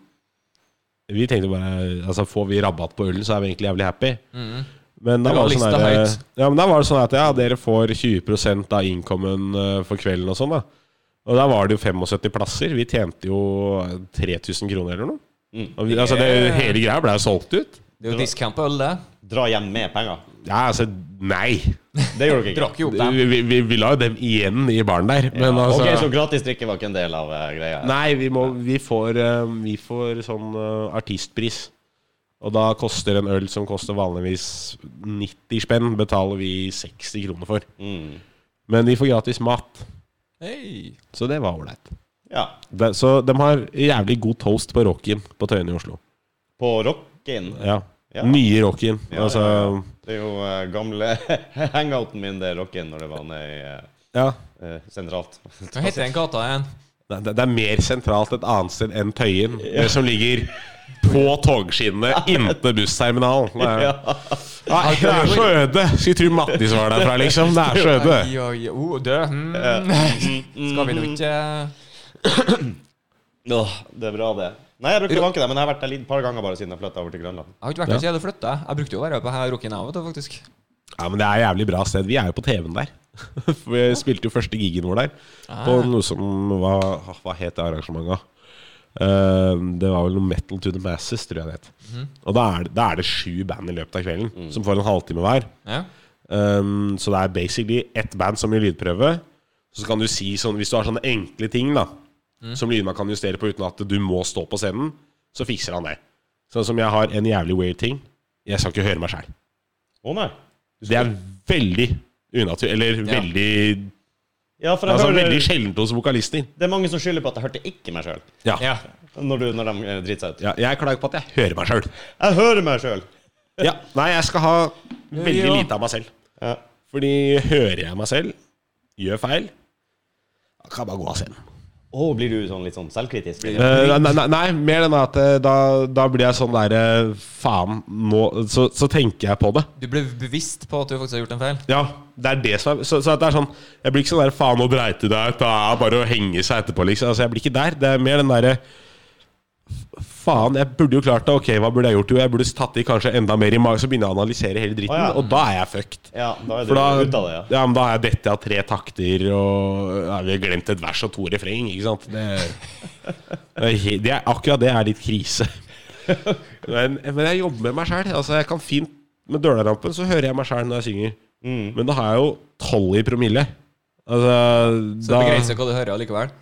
Vi tenkte bare Altså, får vi rabatt på ølen, så er vi egentlig jævlig happy. Mm. Men da var det sånn der. Ja, men da var det sånn at ja, dere får 20% av incomen uh, for kvelden og sånn, da. Og da var det jo 75 plasser. Vi tjente jo 3000 kroner eller noe. Mm. Og vi, altså, det, hele greia ble jo solgt ut. Det er jo discount på øl, det. Dra hjem med penger. Ja, altså, nei. Det gjorde dere ikke. Drakk jo opp dem. Vi, vi, vi, vi la jo dem igjen i baren der. Men Ja, altså ok, Så gratis drikke var ikke en del av uh, greia? Nei, vi, må, vi, får, uh, vi får sånn uh, artistpris. Og da koster en øl som koster vanligvis 90 spenn, betaler vi 60 kroner for. Mm. Men de får gratis mat. Hey. Så det var ålreit. Ja. Så de har jævlig god toast på Rockin på Tøyen i Oslo. På Rockin. Ja. Ja. Nye Rockien. Ja, altså, ja, ja. Det er jo uh, gamle hangouten min, det er Rockin, når det var nede i uh, ja. eh, sentralt. Hva heter den gata igjen? Det, det- er mer sentralt et annet sted enn Tøyen, det som ligger på togskinnene inntil bussterminalen. Det er, Ja. Nei, det er så øde! Skulle tro Mattis var derfra, liksom. Det er så øde. Oi, oi, oh. Mm. Skal vi nå ikke det er bra, det. Nei, jeg brukte å vanke der, men jeg har vært der et par ganger bare siden jeg flytta over til Grønland. Jeg har ikke vært der siden jeg flytta. Jeg brukte jo å være på her Rocken og til, faktisk. Ja, men det er et jævlig bra sted. Vi er jo på TV-en der. For Vi spilte jo første gigen vår der. På Ah. noe som var Hva het det arrangementet? Uh, det var vel noe Metal to the Masses, tror jeg det het. Mm. Og da er, det, da er det sju band i løpet av kvelden, som får en halvtime hver. Ja. Um, så det er basically ett band som gjør lydprøve. Så kan du si sånn Hvis du har sånne enkle ting da som lydmann kan justere på uten at du må stå på scenen, så fikser han det. Sånn som jeg har en jævlig weird ting. Jeg skal ikke høre meg sjæl. Å nei. Det er veldig unaturlig. Eller veldig Ja, for jeg Altså hører, veldig sjeldent hos vokalister. det er mange som skylder på at jeg hørte ikke meg sjøl. Ja. Ja. Når, du- når de eh, driter seg ut. ja. Jeg klager på at jeg hører meg sjøl. Jeg hører meg sjøl! Ja. Nei, jeg skal ha veldig Ja. lite av meg selv. Ja. Fordi hører jeg meg selv, gjør feil, da kan jeg bare gå av scenen. Å, blir du sånn litt sånn selvkritisk? Uh, nei, nei, nei, mer enn at eh, da, da blir jeg sånn derre Faen, nå så, så tenker jeg på det. Du ble bevisst på at du faktisk har gjort en feil? Ja, det er det som er Så, så at det er sånn Jeg blir ikke sånn der Faen, nå dreit du deg ut. Det er bare å henge seg etterpå, liksom. Altså, jeg blir ikke der. Det er mer den derre Faen, jeg burde jo klart det. Ok, hva burde jeg gjort? Jo, jeg burde tatt i kanskje enda mer i magen. Så begynner jeg å analysere hele dritten, Å, ja. og da er jeg fucked. Ja, da er du For da, ut av det, ja. ja, men da har jeg dette av tre takter, og ja, vi har glemt et vers og to refreng. Ikke sant? Det, det, er, det akkurat det er litt krise. Men, men jeg jobber med meg sjæl. Altså, jeg kan fint med Dølarampen så hører jeg meg sjæl når jeg synger. Mm. Men da har jeg jo tolv i promille. Altså, Så det begrenser hva du hører allikevel?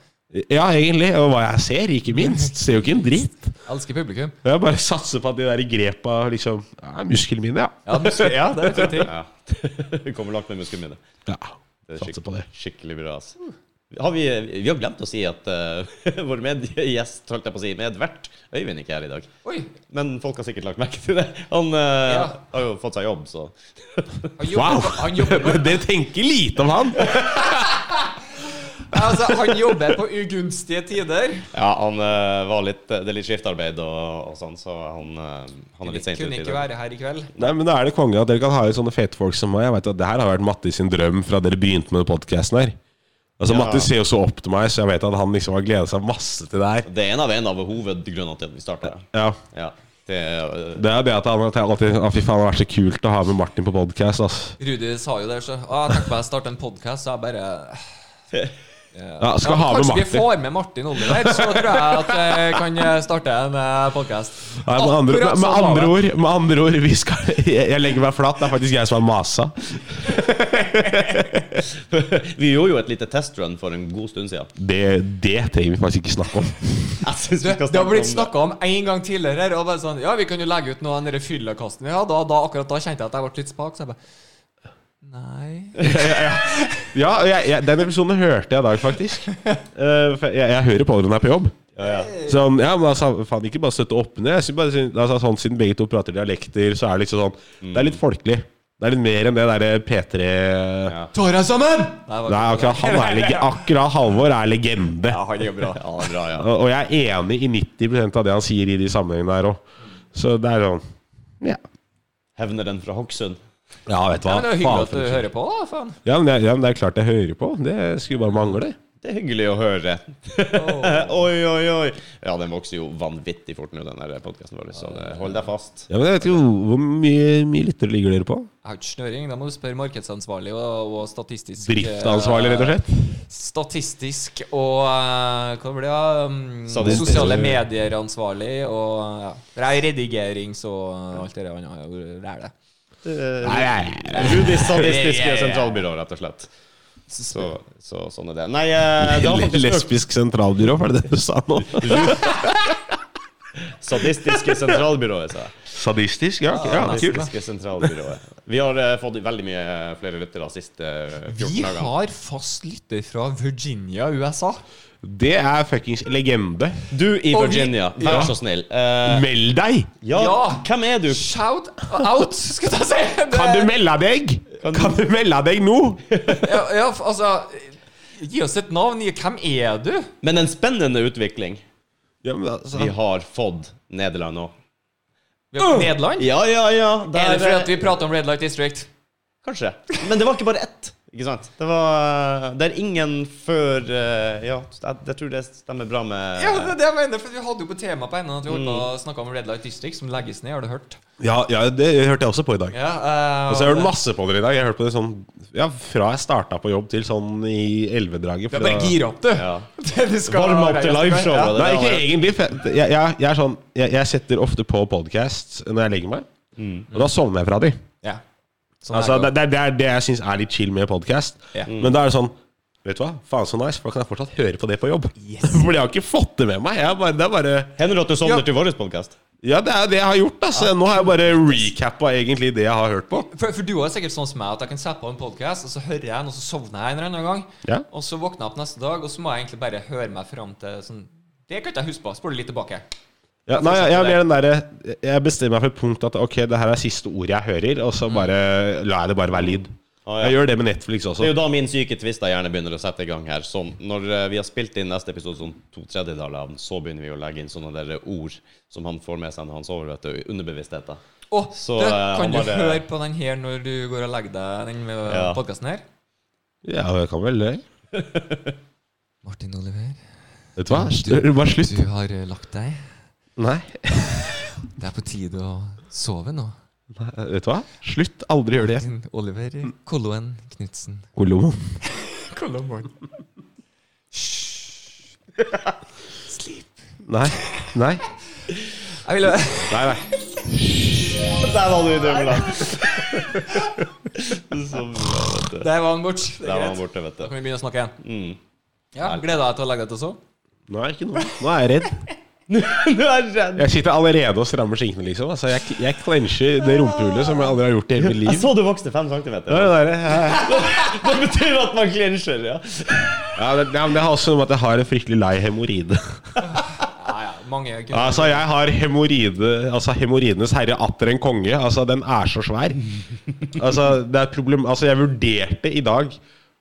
Ja, egentlig. Og hva jeg ser, ikke minst. Ser jo ikke en dritt. Elsker publikum. Jeg bare satser på at de der grepa liksom ja, Musklene mine, ja. Ja, muskel, ja det er ting. ja. Det kommer langt med musklene mine. ja. Er Satser på det. Skikkelig bra. ass. Har vi, vi har glemt å si at uh, vår medgjest, holdt jeg på å si, medvert, Øyvind ikke er her i dag. Oi, Men folk har sikkert lagt merke til det. Han uh, Ja. har jo fått seg jobb, så han jobber, Wow! på, han, jobber det tenker lite om han. Altså, han jobber på ugunstige tider. Ja, han uh, var litt Det er litt skiftarbeid og, og sånn, så han, uh, han er litt seint ute Kunne ikke være her i kveld. Nei, men Da er det konge at dere kan ha litt sånne fete folk som meg. Jeg vet at Det her har vært Mattis sin drøm fra dere begynte med podkasten her. Altså Ja. Mattis ser jo så opp til meg, så jeg vet at han liksom har gleda seg masse til det her. Det er en av, en av hovedgrunnene til at vi starta. Ja, Ja. Det er, eh, Det er det at han alltid Å, fy faen, det har vært så kult å ha med Martin på podkast. Rudi sa jo det, så ah, jeg tenkte på jeg starte en podkast, så jeg bare Ja, skal ja, ha med Kanskje vi får med Martin Oliver, så tror jeg at jeg kan eh, starte en podkast. Med, med, andre, med, andre ord, med andre ord vi skal, jeg, jeg legger meg flat. Det er faktisk jeg som har masa. vi gjorde jo et lite testrun for en god stund siden. Det, det trenger vi faktisk ikke snakke om. Det, det har blitt om snakka om en gang tidligere. Og bare sånn, ja, vi kan jo legge ut noe av den fyllekasten vi hadde. Og da, akkurat da kjente jeg at jeg ble litt spak. Så jeg bare Nei Ja, jeg, jeg, Den episoden hørte jeg i dag, faktisk. Eh, for jeg, jeg hører på når jeg er på jobb. Ja, ja. Sånn, ja, men altså, faen Ikke bare støtte opp ned. Jeg synes bare, altså, sånn, Siden begge to prater dialekter, så er det liksom sånn Det er litt folkelig. Det er litt mer enn det derre P3 Ja. Tar sammen? Nei, akkurat han er lege, Akkurat Halvor er legende. Ja, han er bra. Ja, han er bra, ja. Og, og jeg er enig i 90% av det han sier i de sammenhengene der òg. Så det er sånn Ja. Hevneren fra Hokksund. Ja, vet du Ja, men det er jo Faen, hyggelig at du hører på, da. Faen. Ja, men det, ja, men det er klart jeg hører på. Det skulle bare mangle. Det er hyggelig å høre. oi, oi, oi. Ja, den vokser jo vanvittig fort nå, den podkasten vår, så det, hold deg fast. Ja, men jeg vet ikke hvor, mye, mye lyttere ligger dere på? Jeg har ikke snøring. Da må du spørre markedsansvarlig og, og statistisk Driftansvarlig, rett og slett? Statistisk og eh, Hva blir det? Um, sosiale medier-ansvarlig og ja. Det er redigerings og alt det der. Det er det. Nei, nei. Rudis sadistiske Ja, ja, ja. sentralbyrå, rett og slett. Så, så sånn er det. Nei, eh, det har faktisk. Lesbisk sentralbyrå, var det det du sa nå? Sadistiske sentralbyrået, sa jeg. Sadistisk? Ja, ja, kult. Sadistiske sentralbyrået. Vi har uh, fått veldig mye flere lyttere de siste eh, 14 Vi har fast lytter fra Virginia, USA. Det er fuckings legende. Du i Og vi- Virginia, vær Ja. så snill. Eh, Meld deg! ja, Ja. hvem er du? Shout out, skal jeg si! Det- Kan du melde deg? Kan Kan du- melde deg nå? ja, ja, altså Gi oss et navn. Gi- Hvem er du? Men en spennende utvikling. Ja, men altså, Vi har fått Nederland nå. Vi har Nederland? Ja, ja, ja. Der, Er det fordi at vi prater om Red Light District? Kanskje. Men det var ikke bare ett. Ikke sant? Det var Det er ingen før eh, Ja, jeg, jeg tror det stemmer bra med Ja, det er det jeg mener. For Vi hadde jo på tema på enden at vi holdt på Mm. å snakke om Red Light District, som legges ned. Har du hørt? ja, ja, det hørte jeg også på i dag. Ja, uh, Altså, jeg har hørt masse på dere i dag. Jeg har hørt på det sånn Ja, fra jeg starta på jobb til sånn i elvedraget. Ja, bare gir opp, du. Ja. Det du skal Varme opp til live show Ja. Nei, ikke egentlig. Jeg, jeg, jeg, er sånn jeg, jeg setter ofte på podkast når jeg legger meg, og da sovner jeg fra de. Sånn Altså, det, det. det er det, jeg syns er litt chill med podkast. Ja. Men da er det sånn Vet du hva? Faen så nice, for da kan jeg fortsatt høre på det på jobb. For jeg har ikke fått det med meg. Jeg bare, det er bare Hender det at du sovner Ja. til vår podkast? Ja, det er det jeg har gjort. Altså. Nå har jeg bare recappa egentlig det jeg har hørt på. For, for du er sikkert sånn som meg at jeg kan sette på en podkast, og så hører jeg den, og så sovner jeg en eller annen gang. Ja. Og så våkner jeg opp neste dag, og så må jeg egentlig bare høre meg fram til sånn Det kan ikke jeg huske på. Spør du litt tilbake. Ja, nei, jeg, jeg, blir den derre- jeg bestemmer meg for et punkt at ok, det her er siste ordet jeg hører, og så bare lar jeg det bare være lyd. Ah, ja. Jeg gjør det med Netflix Det er jo da min syke twister gjerne begynner å sette i gang her. Sånn, når eh, vi har spilt inn neste episode sånn to tredjedeler av den, så begynner vi å legge inn sånne der ord som han får med seg når han sover, vet du. Underbevisstheten. Oh, Så, du, eh, kan bare, du høre på den her når du går og legger deg, den Ja. podkasten her? Ja, jeg kan vel det. Martin Oliver, Vet du hva? Du- Bare slutt. du har eh, lagt deg. Nei. Det er på tide å sove nå. Nei, Vet du hva? Slutt. Aldri gjør det igjen. Kolloen Oliver Kolloen Knutsen. Sleep. Nei. Nei. Jeg ville Nei, nei. Der var du i drømmeland! så bra, vet du. Der var han bort. Det Der er var han greit. borte, vet Da du. kan vi begynne å snakke igjen. Mm. Ja, Gleder deg til å legge deg til å sove? Nei, ikke nå. Nå er jeg redd. Du er redd. Jeg sitter allerede og strammer skinkene, liksom. Altså, jeg, jeg clencher det rumpehullet som jeg aldri har gjort i hele mitt Jeg så du vokste fem centimeter. Ja, det, det. Det betyr at man clencher, ja. Ja, det, men det har også noe med at jeg har en fryktelig lei hemoroide. Ja, ja. Mange Altså, jeg har hemoroide Altså, hemoroidenes herre atter en konge. Altså, den er så svær. Altså, det er et problem Altså, jeg vurderte i dag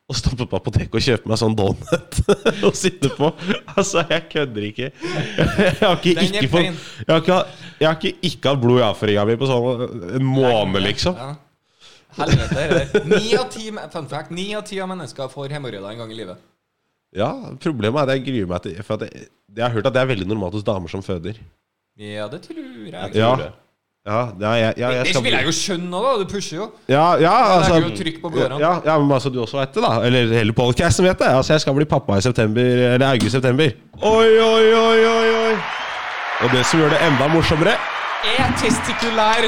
å stoppe på apoteket og kjøpe meg sånn donut å sitte på. Altså, jeg kødder ikke. Jeg har ikke Den ikke fått. Jeg har ikke, jeg har ikke, ikke hatt blod i avføringa mi på sånn en måned, liksom. Ja. Helvete. det er det. Ni av ti Fun fact, ni av ti av mennesker får hemoroider en gang i livet. Ja, problemet er at jeg gruer meg til For at jeg, jeg har hørt at det er veldig normalt hos damer som føder. Ja, det tror jeg. Ja, det. Ja, ja jeg, ja, jeg Det vil jeg jo skjønne da. Du pusher jo. Ja, ja, altså, det er jo trykk på blodårene. ja, ja, men altså du også vet det, da. Eller hele podcasten vet det. Altså, jeg skal bli pappa i september, eller august-september. Oi, oi, oi, oi, oi. Og det som gjør det enda morsommere, Er testikulær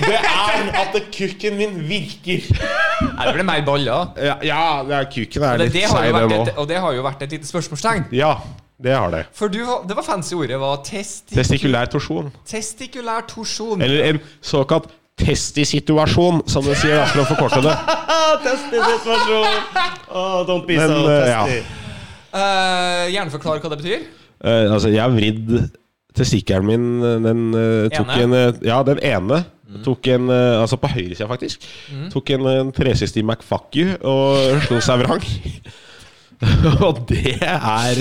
det er at kukken min virker. Det blir mer baller. Ja, ja det er kukken er det, litt det har seig, den òg. og det har jo vært et lite spørsmålstegn. Ja, det har det. For du, det var fancy ordet var testik Testikulær torsjon. testikulær torsjon. Eller en såkalt testisituasjon, som de sier da, for å forkorte det. Testisituasjon! Oh, don't be Men, so testy. ja. testy. Eh, gjerne forklar hva det betyr. Uh, altså, jeg har vridd testikkelen min Den uh, tok Ene? en eh, Ja, den ene. Tok en eh, Altså på høyresida, faktisk. Tok en, en 360 McFuck you og slo seg vrang. og det er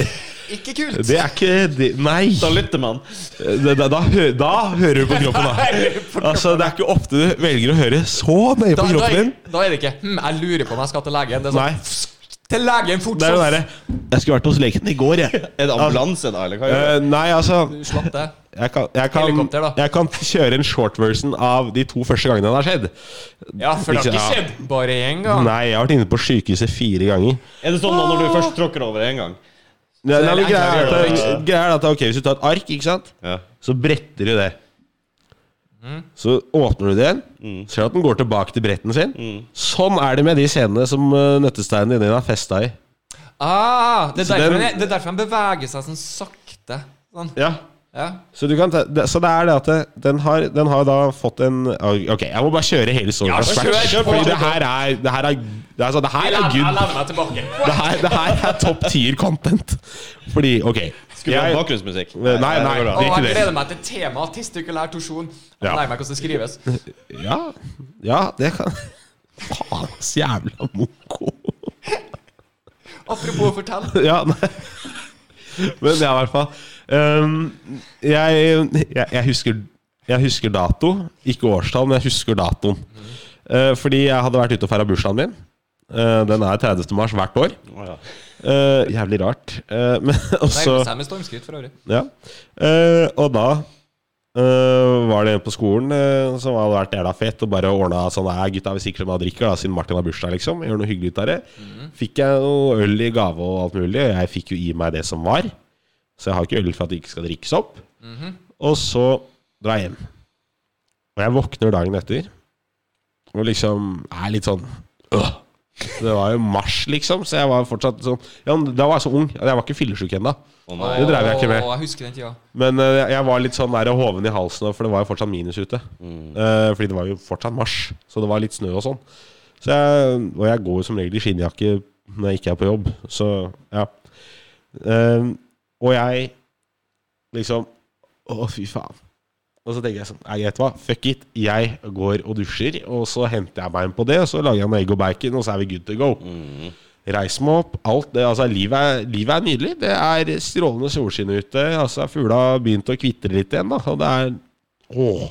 Ikke kult. Det er ikke det, Nei! Da lytter man. Da, da, da, da hører du på kroppen, da. Altså, Det er ikke ofte du velger å høre så nøye på kroppen din. da er det ikke hm, 'Jeg lurer på om jeg skal til legen'. Det er Nei. Til legen fort Det er jo derre Jeg skulle vært hos legen i går, jeg. Er det ambulanse, da? Eller hva? Eh, nei, altså slapp det. jeg kan, jeg, kan, Helikopter, da. jeg kan kjøre en short version av de to første gangene det har skjedd. Ja, for det har ikke skjedd bare én gang. Nei, jeg har vært inne på sykehuset fire ganger. Er det sånn da når du først tråkker over en gang? Nei, det nei, men greia er at, greia er at ok, Hvis du tar et ark, ikke sant Ja. så bretter du det. Mm. Så åpner du det igjen, ser at den går tilbake til bretten sin. Sånn er det med de scenene som uh, nøttesteinen din har festa i. Ah, det, er derfor den- han, det er derfor han beveger seg sånn sakte. Sånn. Ja Ja. Så, du kan ta, det, så det er det at det, den, har, den har da fått en Ok, jeg må bare kjøre hele storyen Ja, kjør, kjør. Fordi det her er Det her er, det er, altså, her er good. her, det her er topp tier content. Fordi, ok Skulle du ha bakgrunnsmusikk? Nei, nei, det går bra. Og jeg gleder meg til temaet testikulær torsjon. Jeg Ja. lærer meg hvordan det skrives. Ja, ja, det kan Faen, så jævla moko. Apropos fortell. Ja, nei. Men ja, i hvert fall. Um, jeg, jeg, jeg, husker, jeg husker dato, ikke årstall, men jeg husker datoen. Uh, fordi jeg hadde vært ute og feira bursdagen min. Uh, den er 30. mars hvert år. Ja. Uh, jævlig rart. Uh, men også Det er med stormskritt for øvrig. Ja. Og da var det en på skolen som hadde vært jævla fett og bare ordna sånn Nei, gutta, vi sikrer meg drikker, da, siden Martin har bursdag, liksom. Gjør noe hyggelig ut av det. Fikk jeg noe øl i gave og alt mulig, og jeg fikk jo i meg det som var. Så jeg har ikke øl for at det ikke skal drikkes opp. Og så drar jeg hjem. Og jeg våkner dagen etter og liksom er litt sånn øh, Det var jo mars, liksom, så jeg var fortsatt sånn Ja, Da var jeg så ung. Jeg var ikke fyllesyk ennå. Det drev jeg ikke med. Jeg husker den tida. Men uh, jeg var litt sånn der hoven i halsen, for det var jo fortsatt minus ute. Eh, fordi det var jo fortsatt mars, så det var litt snø og sånn. Så jeg, og jeg går jo som regel i skinnjakke når jeg ikke er på jobb, så ja. Uh, og jeg liksom Å, fy faen. Og så tenker jeg sånn Nei, vet hva, fuck it. Jeg går og dusjer, og så henter jeg meg inn på det, og så lager jeg noe egg og bacon, og så er vi good to go. Reis meg opp. Alt det, altså livet er, livet er nydelig. Det er strålende solskinn ute. Altså Fugla har begynt å kvitre litt igjen. Da. Og det er Åh,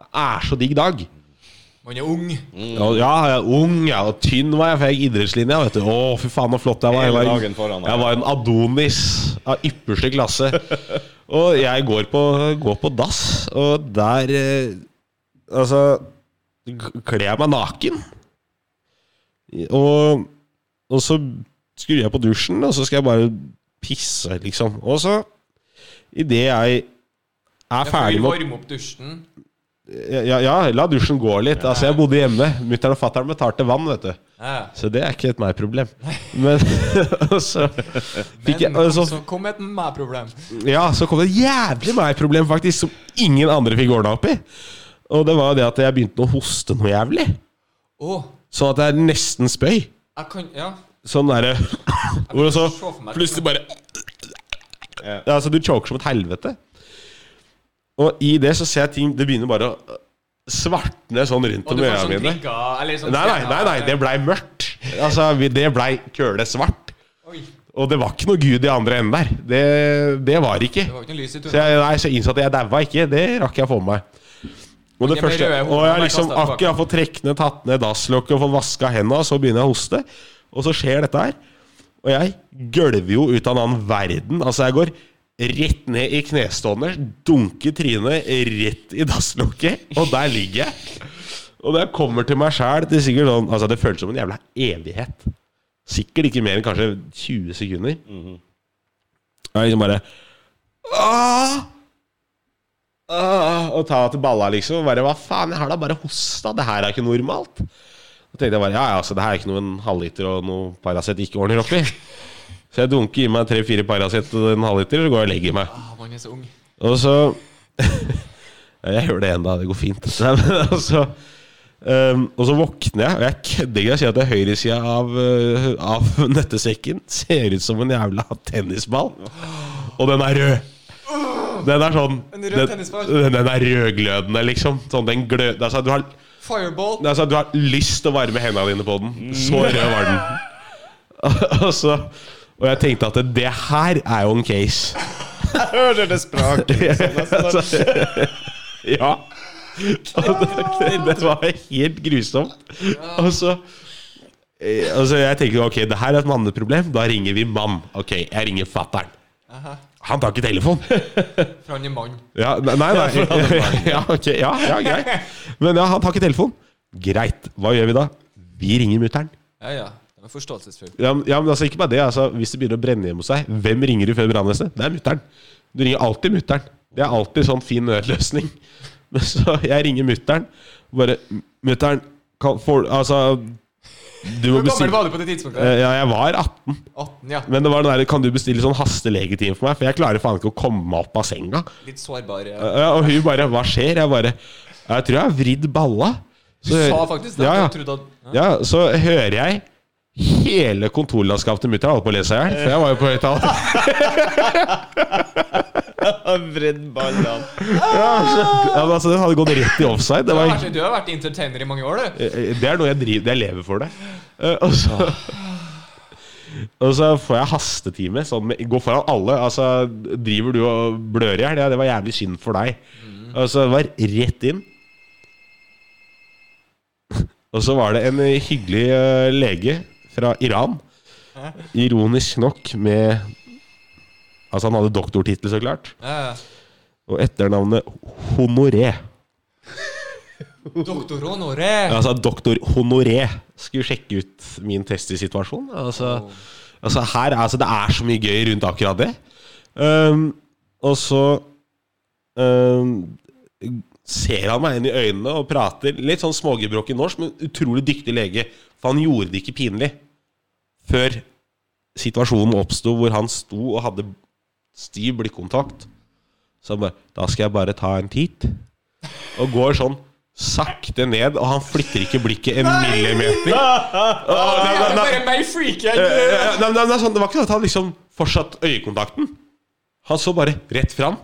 det er så digg dag. Man er ung. Ja, ja, jeg er ung, ja, og tynn var jeg, for jeg gikk idrettslinja. Vet du. Å, fy faen, så flott jeg var. Jeg var, dagen jeg var en Adonis av ypperste klasse. Og jeg går på, går på dass, og der eh, Altså Kler jeg meg naken. Og, og så skrur jeg på dusjen, og så skal jeg bare pisse, liksom. Og så, idet jeg er ferdig med å Varme opp dusjen. Ja, ja, la dusjen gå litt. Altså, jeg bodde hjemme. Mutter'n og fatter'n betalte vann, vet du. Ja. Så det er ikke et meg-problem. Men så fikk jeg Men så, så kom et meg-problem. Ja, så kom det et jævlig meg-problem, faktisk, som ingen andre fikk ordna opp i. Og det var det at jeg begynte å hoste noe jævlig. Oh. Sånn at jeg nesten spøy. jeg kan Ja. Sånn derre det så plutselig bare ja, Altså, du choker som et helvete. Og i det så ser jeg ting Det begynner bare å svartne sånn rundt om øya sånn mine. sånn Nei, nei, nei, nei, det blei mørkt. Altså, det blei kølesvart. Oi, Og det var ikke noe gud i andre enden der. Det, det var ikke. det var ikke noe lys i Så jeg, nei, så innså at jeg daua ikke. Det rakk jeg å få med meg. Og det første Og jeg liksom akkurat fått trukket ned, tatt ned dasslokket og fått vaska hendene, så begynner jeg å hoste. Og så skjer dette her. Og jeg gølver jo ut av en annen verden. Altså, jeg går rett ned i knestående, dunke trynet rett i dasslokket, og der ligger jeg. Og når jeg kommer til meg sjæl til sikkert sånn Altså, det føles som en jævla evighet. Sikkert ikke mer enn kanskje 20 sekunder. Og jeg liksom bare Åh! Åh! Og ta til balla, liksom. Bare Hva faen, jeg har da bare hosta. Det her er ikke normalt. Så tenkte jeg bare Ja, ja, altså, det her er ikke noe en halvliter og noe Paracet ikke ordner opp i. Så jeg dunker i meg tre-fire Paracet og en halvliter, og går og legger meg. Ah, man er så ung. Og så Ja, Jeg gjør det ennå, det går fint. Og, så, um, og så våkner jeg, og jeg kødder ikke. Jeg sier at høyresida av, uh, av nøttesekken ser ut som en jævla tennisball. Og den er rød. Den er sånn En rød den, den er rødglødende, liksom. Sånn den glød... Altså, du har, Fireball. altså, du har lyst til å varme hendene dine på den. Så rød var den. og, så, og jeg tenkte at det her er jo en case. Jeg hører det sprak. Ja. Og det, det var helt grusomt. Og så eh, Altså Jeg tenker ok, det her er et manneproblem. Da ringer vi mann. Ok, jeg ringer fattern. Han tar ikke telefon. For han er mann. Ja, nei, nei. Ja, ok, ja, ja, greit. Men ja, han tar ikke telefon. Greit. Hva gjør vi da? Vi ringer mutter'n. Ja, ja. Forståelsesfull. Ja, men- ja, men altså ikke bare det. Altså, hvis det begynner å brenne hjemme hos deg, hvem ringer du før brannvesenet? Det er mutter'n. Du ringer alltid mutter'n. Det er alltid sånn fin nødløsning. Men så jeg ringer mutter'n. Bare Mutter'n, kan- får- altså Du må Hvor gammel bestille var du på det tidspunktet? Eh, Ja, jeg var 18. 18, ja. Men det var den der, kan du bestille sånn hastelegetime for meg? For jeg klarer faen ikke å komme meg opp av senga. Litt sårbar. Ja. Ja, og hun bare Hva skjer? Jeg bare Jeg tror jeg har vridd balla. Du sa faktisk det. Ja, ja. Du trodde at, ja. Ja, så hører jeg hele kontorlandskapet til mutter'n holdt på å le seg i hjel. For jeg var jo på høyttaler. Vridd ballene. Ja, men altså, den hadde gått rett i offside. Det, Du har var, Du har vært entertainer i mange år, du. det er noe jeg driver Jeg lever for det. Eh, Og så Og så får jeg hastetime. Sånn med, gå foran alle. Altså, driver du og blør i hjel? Ja, det var jævlig synd for deg. Og det var rett inn. Og så var det en eh, hyggelig eh, lege fra Iran. Ironisk nok med Altså, han hadde doktortittel, så klart. Og etternavnet Honoré. Doktor Honoré. Altså doktor Honoré skulle sjekke ut min testisituasjon. Altså, altså her, altså det er så mye gøy rundt akkurat det. Um, og så um, ser han meg inn i øynene og prater litt sånn smågebrokken norsk, men utrolig dyktig lege. For han gjorde det ikke pinlig før situasjonen oppsto hvor han sto og hadde stiv blikkontakt. Så han bare Da skal jeg bare ta en titt. Og går sånn sakte ned, og han flytter ikke blikket en millimeter. Det var ikke sånn at han liksom fortsatt øyekontakten. Han så bare rett fram.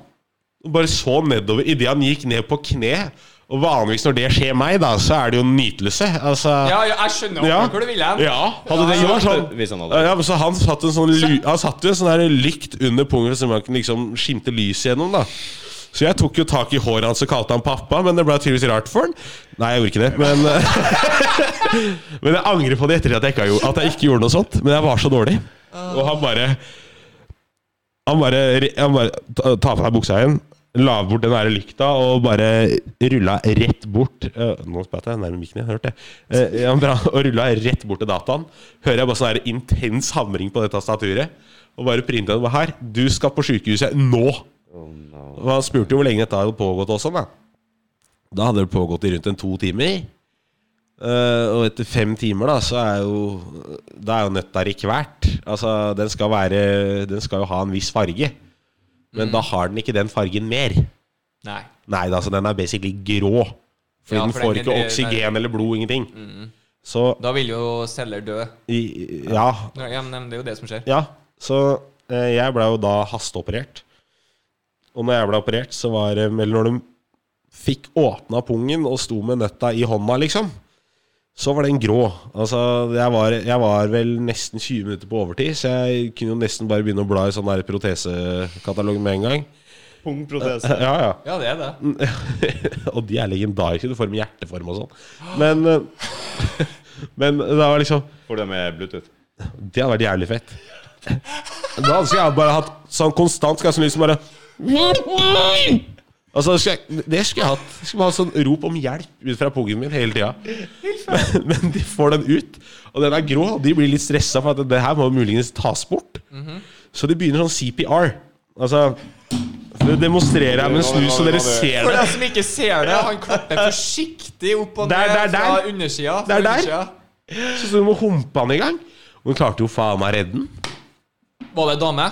Og bare så nedover idet han gikk ned på kne. Og vanligvis når det skjer meg, da, så er det jo nytelse. Altså Ja, ja, jeg skjønner Ja. hvor du vil hen. Ja, hadde det gjort sånn Hvis han hadde ja, men så Han satt en sånn ly, Han satt jo en sånn der lykt under pungen så man kunne liksom skimte lyset gjennom. da Så jeg tok jo tak i håret hans og kalte han pappa, men det ble tydeligvis rart for han. Nei, jeg gjorde ikke det, men Men jeg angrer på det etter at jeg ikke, har gjort, at jeg ikke gjorde noe sånt. Men jeg var så dårlig. Og han bare Han bare, han bare ta på deg buksa igjen, la bort den der lykta og bare rulla rett bort øh, Nå spratt jeg nærmere mikken jeg hørte det. Eh, bra, og rulla rett bort til dataen. Hører jeg bare sånn intens hamring på det tastaturet. Og bare printa det her. Du skal på sjukehuset nå! Og han spurte jo hvor lenge dette hadde pågått også. Da Da hadde det pågått i rundt en to timer. Uh, og etter fem timer, da, så er jo Da er jo nøtta i. Altså, den skal være Den skal jo ha en viss farge. Men da har den ikke den fargen mer. Nei. Nei, da, så den er basically grå. Fordi Ja, den for får den- ikke den- oksygen eller blod, ingenting. Så Da vil jo celler dø. i, Ja. Ja, men det er jo det som skjer. Ja, så eh, jeg ble jo da hasteoperert. Og når jeg ble operert, så var det Eller når de fikk åpna pungen og sto med nøtta i hånda, liksom, så var den grå. Altså, jeg var, jeg var vel nesten 20 minutter på overtid, så jeg kunne jo nesten bare begynne å bla i sånn der protesekatalog med en gang. Pung protese. Ja, ja. Ja, det er det. og de er legendariske. Du får dem i hjerteform og sånn. Men eh, Men det var liksom Får du det med Bluetooth? Det hadde vært jævlig fett. Da skulle jeg bare hatt sånn konstant Skal jeg sånn liksom bare Altså, det skulle jeg hatt. Jeg skulle ha sånn rop om hjelp ut fra pungen min hele tida. Men, men de får den ut, og den er grå. Og de blir litt stressa for at det her må muligens tas bort. Så de begynner sånn CPR. Altså Det demonstrerer jeg med en snus, så dere ser det. For deg som ikke ser det, han klapper forsiktig opp og ned Der, der, der. fra undersida. Der, Det er der. Så du må humpe han i gang. Og hun klarte jo faen meg å redde den. Var det dame?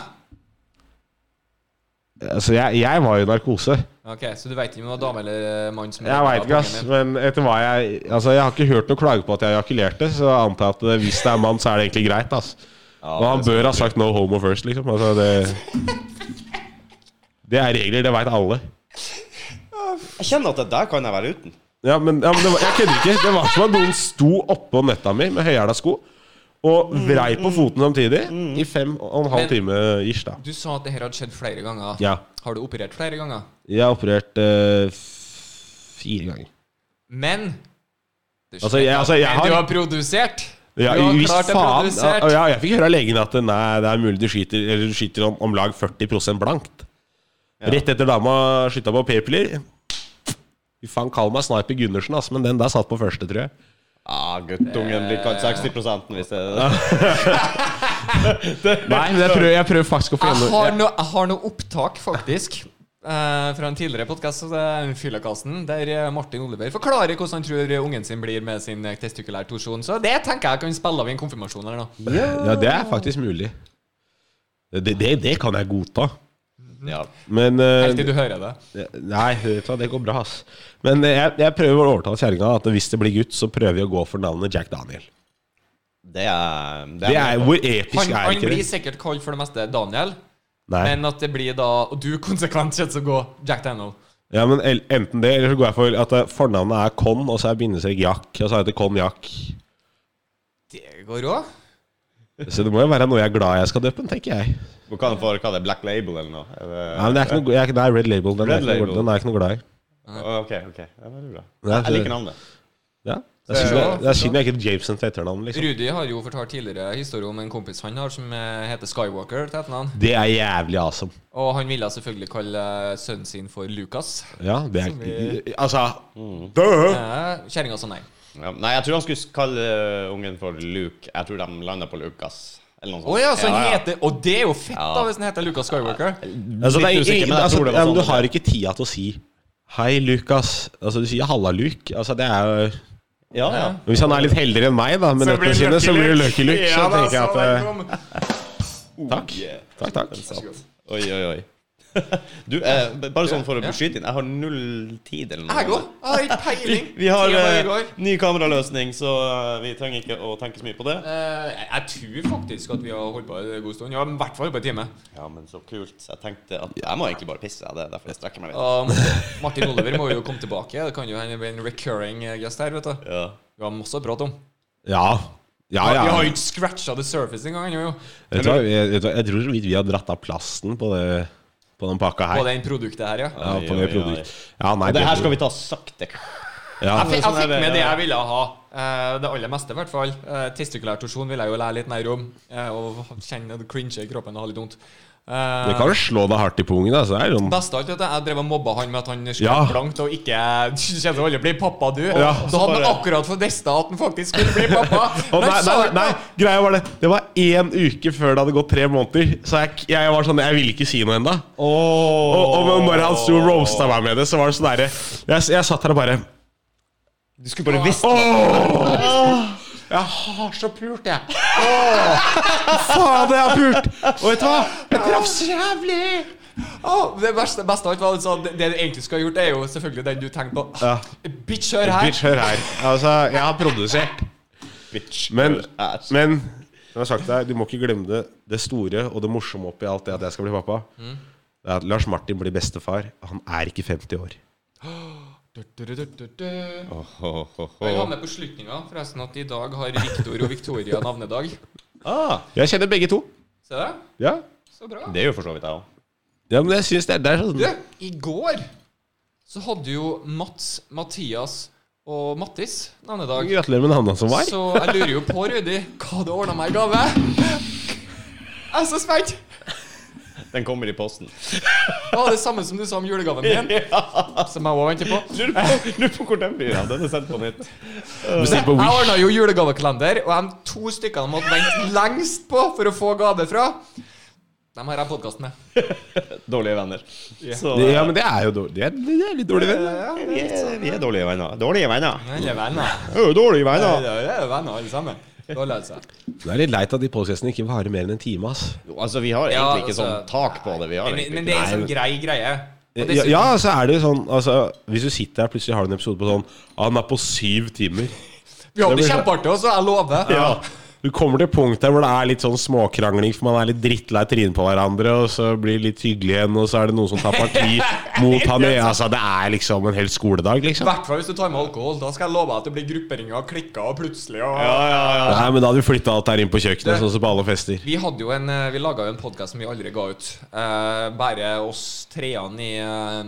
Altså, jeg, jeg var jo i narkose. Ok, Så du veit ikke om det var dame eller mann som Jeg veit ikke, ass. Men etter hva jeg Altså, jeg har ikke hørt noe klage på at jeg ejakulerte, så jeg antar at eh, hvis det er mann, så er det egentlig greit, ass. Og han bør ha sagt 'no homo first', liksom. Altså, det Det er regler, det veit alle. Jeg kjenner at det der kan jeg være uten. Ja, men, ja, men det var, jeg kødder ikke. Det var som at noen sto oppå netta mi med høyhæla sko og vrei på foten samtidig i fem og en halv Men- time ish, da. Du sa at det her hadde skjedd flere ganger. Ja. Har du operert flere ganger? Jeg har operert eh, fire ganger. Men det Altså, jeg- altså, jeg Men har- Du har produsert! Ja, du har visst klart det faen. Ja, ja, jeg fikk høre av legen at nei, det er mulig du skyter, eller du skyter om, om lag 40% blankt. Rett etter dama skytta på p-piller. Fy faen, kall meg Sniper Gundersen, ass, men den der satt på første, tror jeg. Ah, guttungen blir kalt 60 hvis det er det. Nei, men jeg prøver, jeg prøver faktisk å få Jeg har gjennom noe, jeg har noe opptak, faktisk. Uh, fra en tidligere podkast, Fyllekassen, der eh, Martin Oliver forklarer hvordan han tror ungen sin blir med sin eh, testikulær torsjon. Så det tenker jeg kan spille av i en konfirmasjon eller noe. Ja, det er faktisk mulig. Det, det, det kan jeg godta. Ja. Men uh, Helt til du hører det. Nei, det går bra, ass. Men jeg, jeg prøver å overtale kjerringa at hvis det blir gutt, så prøver vi å gå for navnet Jack Daniel. Det er Det er Hvor episk Han, er han ikke blir sikkert kalt for det meste Daniel, Nei. men at det blir da Og du konsekvent sett så går Jack Daniel. Ja, men enten det, eller så går jeg for at eh, fornavnet er Con, og så er bindestrek Jack, og så heter Con Jack. Det går òg. Så det må jo være noe jeg er glad jeg skal døpe den, tenker jeg. Du kan få hva det er Black Label eller noe? Er det, Nei, men det er ikke noe, jeg er, Nei, Red Label. Den, Red er ikke noe, Label. den er jeg ikke noe glad i. Ok, ok. Ja, veldig bra. Jeg liker navnet. Ja. Det er synd jeg- det er synd jeg ikke heter Jameson til etternavn, liksom. Rudi har jo fortalt tidligere historie om en kompis han har som eh, heter Skywalker til etternavn. Det er jævlig awesome. Og han ville selvfølgelig kalle eh, sønnen sin for Lucas. Ja, det er vi- Altså! Eh, Kjerringa sa nei. Ja, nei, jeg tror han skulle kalle eh, ungen for Luke. Jeg tror de landa på Lucas. Eller oh, ja, så han ja. heter Og det er jo fett, da, hvis han heter Lucas Skywalker. Altså, det er, usikker, men jeg altså, men sånn du har ikke tida til å si Hei, Lukas. Altså, du sier 'halla, Luke'. Altså, det er jo Ja, ja. Hvis han er litt heldigere enn meg da med nøttene sine, så blir det Lucky Luke. Så tenker jeg at eh, Takk. Takk, takk. Oi, oi, oi. Du, eh, bare sånn for å beskytte inn. Jeg har null tid eller noe. Jeg òg. Jeg har ikke peiling. Vi har eh, ny kameraløsning, så eh, vi trenger ikke å tenke så mye på det. Eh, jeg- jeg tror faktisk at vi har holdt på en god stund. Ja, i hvert fall på en time. Ja, men så kult. Jeg tenkte at jeg må egentlig bare pisse. Det er derfor jeg strekker meg litt. Og Martin Oliver må jo komme tilbake. Det kan jo hende en recurring guest her. vet du Ja. Vi har masse å prate om. Ja. Ja, Vi har jo ikke scratcha the surface engang. jeg, du hva, jeg tror så vidt vi har dratt av plasten på, det, på den pakka her. På den produktet her, ja. Ja, på det oi. produkt. Ja, nei, det her skal vi ta sakte. ja. Jeg fikk, jeg sånn fikk med det jeg ville ha. Eh, det aller meste, i hvert fall. Uh, Testikulær torsjon vil jeg jo lære litt mer om. eh, og kjenne det cringe i kroppen og ha litt vondt. Eh, Det kan slå deg hardt i pungen. Altså. så det er sånn Best av alt at Jeg drev og mobba han med at han skrev Ja. blankt og ikke kjente til å aldri bli pappa, du. Ja. Så hadde han akkurat fått vite at han faktisk skulle bli pappa. Men nei, nei, nei, greia var det Det var én uke før det hadde gått tre måneder. Så jeg, jeg var sånn Jeg ville ikke si noe ennå. Og, og når han sto og roasta meg med det, så var det sånn derre jeg, jeg satt her og bare Du skulle bare visst Jeg har så pult, jeg. Faen, jeg har pult! Og vet du hva? Jeg traff så jævlig! Åh, det beste, beste av alt var altså, det, det du egentlig skulle ha gjort, er jo selvfølgelig den du tenker på. Ja. Bitch, hør her. Bitch, hør her. Altså, jeg har produsert. Bitch. Men, Her. men som jeg har sagt deg, du må ikke glemme det, det store og det morsomme oppi alt det at jeg skal bli pappa. Det er at Lars Martin blir bestefar. Han er ikke 50 år. Du, du, du, du, du. Åh, åh, åh, Jeg har med på slutninga forresten at i dag har Victor og Victoria navnedag. Ah, Jeg kjenner begge to. Se det? Ja, Så bra. det jo for så vidt jeg òg. ja men jeg det er, det er sånn Du, i går så hadde jo Mats, Mathias og Mattis navnedag. Gratulerer med navnet som var. Så jeg lurer jo på, Rudi, hva du ordna meg i gave? Jeg er så spent. Den kommer i posten. Det var det samme som du sa om julegaven min. Som jeg òg venter på. Lurer på, hvor den blir av. Den er sendt på nytt. Jeg ordna jo julegavekalender, og de to stykkene måtte vente lengst på for å få gave fra, dem har jeg podkast med. Dårlige venner. Så Ja, men det er jo dårlig. Det er, det er litt dårlige venner. vi, er, vi er dårlige venner. Dårlige venner. Alle venner. Ø, dårlige venner. det er jo venner, alle sammen. Dårlig, altså. Det er litt leit at de podcastene ikke varer mer enn en time. ass Jo, Altså, vi har Ja, egentlig ikke altså, sånn tak på det. Vi har Men, egentlig men det er en sånn grei greie. Og Ja, dessuten- ja, så er det jo sånn altså, Hvis du sitter her plutselig har du en episode på sånn ah, Den er på syv timer. Vi hadde det det blir så- kjempeartig også, jeg lover. Ja. Du kommer til punktet punkt der hvor det er litt sånn småkrangling, for man er litt drittlei trynet på hverandre, og så blir det litt hyggelig igjen, og så er det noen som tar parti mot han i Altså, det er liksom en hel skoledag, I liksom. hvert fall hvis du tar med alkohol. Da skal jeg love at det blir grupperinger, klikker og plutselig og Nei, men da hadde vi flytta alt der inn på kjøkkenet, sånn som på alle fester. Vi hadde jo en eh, Vi laga jo en podkast som vi aldri ga ut. Uh, bare oss treene i, uh,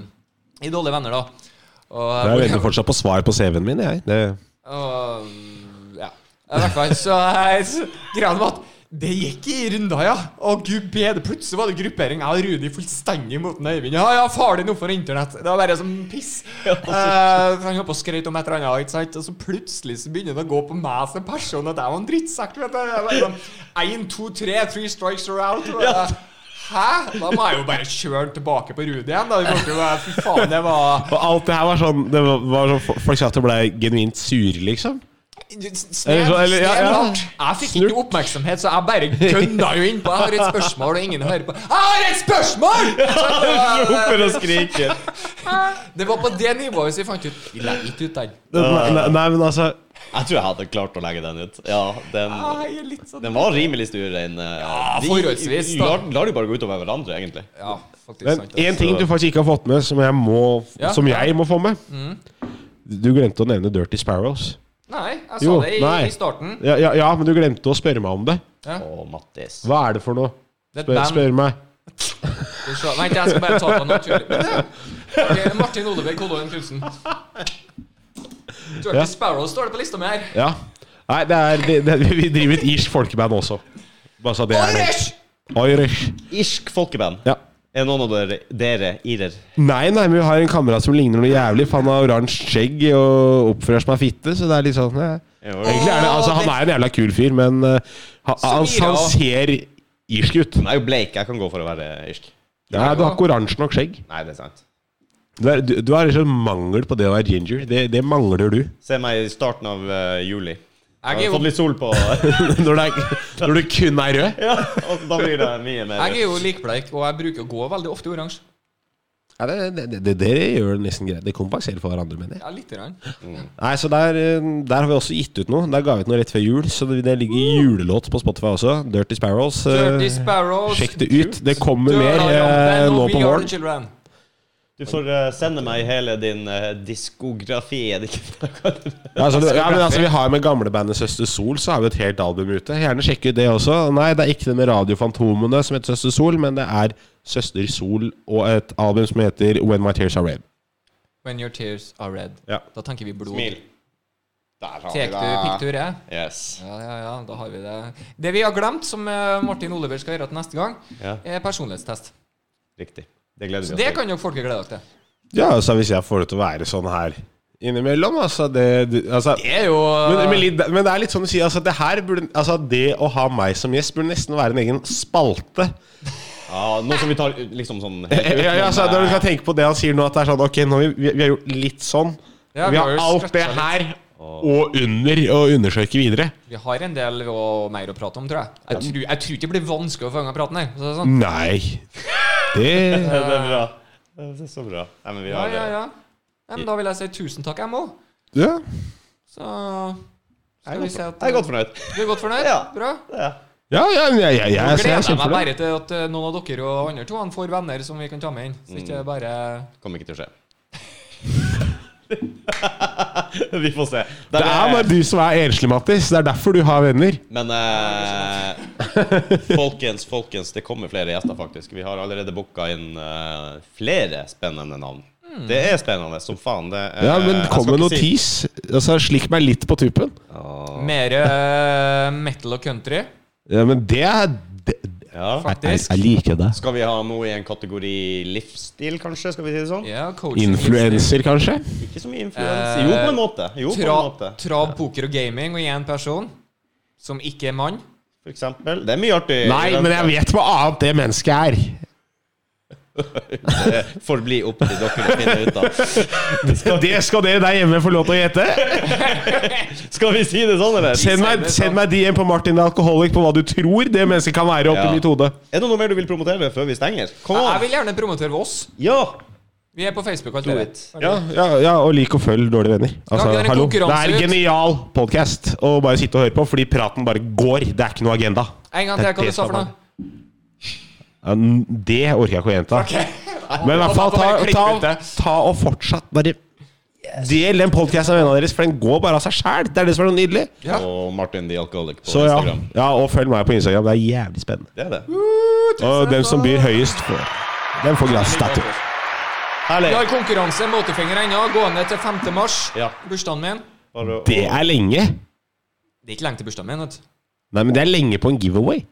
i Dårlige venner, da. Og, Jeg venter fortsatt på svar på CV-en min, jeg. Det, og, ja. I hvert fall så, eh, så Greia var at det gikk i runder, ja. Og gud bedre, plutselig var det gruppering. Jeg og Rudi fullstendig mot Øyvind. Ja, ja, far din for internett. Det var bare som piss. Eh, for han holdt på å skryte om et eller annet, ikke sant? og så plutselig så begynner det å gå på meg som person at jeg var en drittsekk. var sånn, Én, to, tre, three strikes are out. Og ja. Hæ? Da må jeg jo bare kjøre tilbake på Rudi igjen. Da. Fy faen, det var og alt det her var sånn det var, var sånn Folk sa at du ble genuint sur, liksom. Snev, Eller ja, ja. Jeg fikk ikke oppmerksomhet, så jeg bare gønna jo innpå. Jeg har et spørsmål, og ingen hører på. Jeg har et spørsmål! Roper og skriker. Det var på det nivået, så vi fant ut Vi legger ikke ut den. Nei, men altså Jeg tror jeg hadde klart å legge den ut. Ja, den, er sånn den var rimelig stuerein. Ja, forholdsvis, da. lar, lar de bare gå utover hverandre, egentlig. Ja, faktisk Men sant. én ting du faktisk ikke har fått med, som jeg må, Ja. som jeg må få med. Du glemte å nevne Dirty Sparrows. Nei, jeg sa Jo, det i, i starten. Ja, ja, ja, men du glemte å spørre meg om det. Å, Mattis. Hva er det for noe? Det et Spør, spør meg. Vent, jeg skal bare ta på naturlig. Men det, Ok, Martin Oliver Kolloen Knutsen. Dirty Ja. Sparrow står det på lista mi her. Ja. Nei, det er, det, det, vi driver et irsk folkeband også. Bare så det er Irish! Irish. Irsk folkeband. Ja. Er noen av dere, dere irer? Nei, nei, men vi har en kamerat som ligner noe jævlig. For han har oransje skjegg og oppfører seg som ei fitte. Så det er litt sånn ja. Egentlig er det, altså, Han er en jævla kul fyr, men uh, han, han, han ser irsk ut. Han er jo bleik. Jeg kan gå for å være irsk. Nei, du har ikke oransje nok skjegg. Nei, det er sant. Du, er, du, du har liksom mangel på det å være ginger. Det, det mangler du. Se meg i starten av uh, juli. Jeg er har fått litt sol på når, det er, når du kun er rød. Ja, og da blir det mye mer jeg er jo likbleik, og jeg bruker å gå veldig ofte i oransje. Ja, det, det, det, det, det gjør det nesten greit. Det kompenserer for hverandre, mener jeg. Ja, litt grann. Nei, så der, eh, der har vi også gitt ut noe. Der ga vi ut noe rett før jul. Så det, det ligger julelåt på Spotify også. Dirty Sparrows. eh, Dirty Sparrows. Sjekk det ut. Det kommer mer eh, nå på våren. Du får uh, sende meg hele din uh, diskografi. Er det ikke Ja, altså, du, ja, men altså, vi har med gamlebandet Søster Sol Så har vi et helt album ute. Gjerne sjekk ut det også. Nei, det er ikke det med Radiofantomene som heter Søster Sol, men det er Søster Sol og et album som heter When My Tears Are Red. When your tears are red. Ja. Da tenker vi blod. Smil. Der har Tek det. pikktur, jeg? Yes. Ja, ja, ja, da har vi det. Det vi har glemt, som eh, Martin Oliver skal gjøre til neste gang, Ja, er personlighetstest. riktig. Det gleder vi Så oss det kan jo folk glede dere til. Ja, altså hvis jeg får det til å være sånn her innimellom, altså det, det altså, Det er jo men, men, litt, men det er litt sånn å si altså det her burde Altså det å ha meg som gjest burde nesten være en egen spalte. Ja, Noe som vi tar liksom sånn helt Ja, ja, altså, når du eh, skal tenke på det han sier nå, at det er sånn Ok, nå vi, vi, vi har gjort litt sånn. Ja, vi vi har har alt det her og under å undersøke videre. Vi har en del og mer å prate om, tror jeg. Jeg tror, jeg tror ikke det blir vanskelig å få i gang praten her. Så det er sånn. Nei. Det Det er bra. Det er så bra. Nei, men vi Ja, har ja, eh, ja. ja men da vil jeg si tusen takk, jeg må. Ja. Så skal vi godt at jeg er godt fornøyd. Du er godt fornøyd? Ja. Bra. Ja. Ja, ja, ja, jeg, Nå gleder jeg, meg bare til at eh, noen av dere og andre to får venner som vi kan ta med inn. Så ikke bare Kommer ikke til å skje. vi får se. Det er bare du som er enslig, Mattis. Det er derfor du har venner. Men eh, folkens, folkens, det kommer flere gjester, faktisk. Vi har allerede booka inn eh, flere spennende navn. Det er spennende som faen. Det, eh, Ja, men kom med noe si- tis. Altså, Slikk meg litt på tuppen. mer eh, metal og country. Ja, men det er det, Ja. jeg, Faktisk. jeg liker det. Skal vi ha noe i en kategori livsstil, kanskje? Skal vi si det sånn? Ja, coaching. Influenser, kanskje? Ikke så mye influens. Eh, jo, på en måte. Jo, på Tra, en måte. trav, poker og gaming og én person som ikke er mann. For eksempel. Det er mye artig. Nei, men jeg vet hva annet det mennesket er. Det får bli opp til dere å finne ut av. Det skal dere der hjemme få lov til å gjette. Skal vi si det sånn, eller? Send meg, send meg DM på Martin the Alcoholic på hva du tror det mennesket kan være oppi Ja. mitt hode. Er det noe mer du vil promotere før vi stenger? Kom Jeg vil gjerne promotere oss. Ja! Vi er på Facebook. alt det. Ja, ja, ja, og lik og følg Dårlige venner. Altså, vi hallo. Det er en genial podkast å bare sitte og høre på, fordi praten bare går. Det er ikke noe agenda. En gang til. Hva det du sa for noe? Ja, det orker jeg ikke å gjenta. Men i hvert fall ta, ta, ta og fortsatt bare Del den podkasten av vennene deres, for den går bare av seg sjæl. Det er det som er noe nydelig. Ja. Og Martin the Alcoholic på Så ja, Instagram. ja, og følg meg på Instagram. Det er jævlig spennende. Det er det. Og den som byr høyest, får Den får gratis statue. Herlig. Vi har konkurranse, måtefinger ennå, gående til 5. mars. Ja. Bursdagen min. Det er lenge. Det er ikke lenge til bursdagen min. vet. Nei, men det er lenge på en giveaway.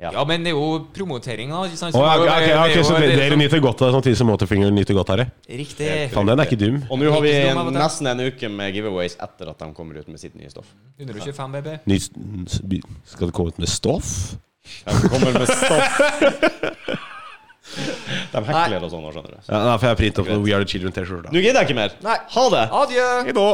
Ja, men det er jo promotering, da. Ikke sant? Å, ja, ok, okay, ok, så det er dere nyter godt av det samtidig som Motorfinger nyter godt av det? Riktig. Fan, den er ikke dum. Og nå har vi til. nesten en uke med giveaways etter at de kommer ut med sitt nye stoff. 125, baby. Ny, skal det komme ut med stoff? De kommer med stoff. De hekler og sånn, skjønner du. Ja, får jeg printe opp noe We Are The Children T-skjorte. Nå gidder jeg ikke mer. Nei. Ha det! Adjø. Hei da.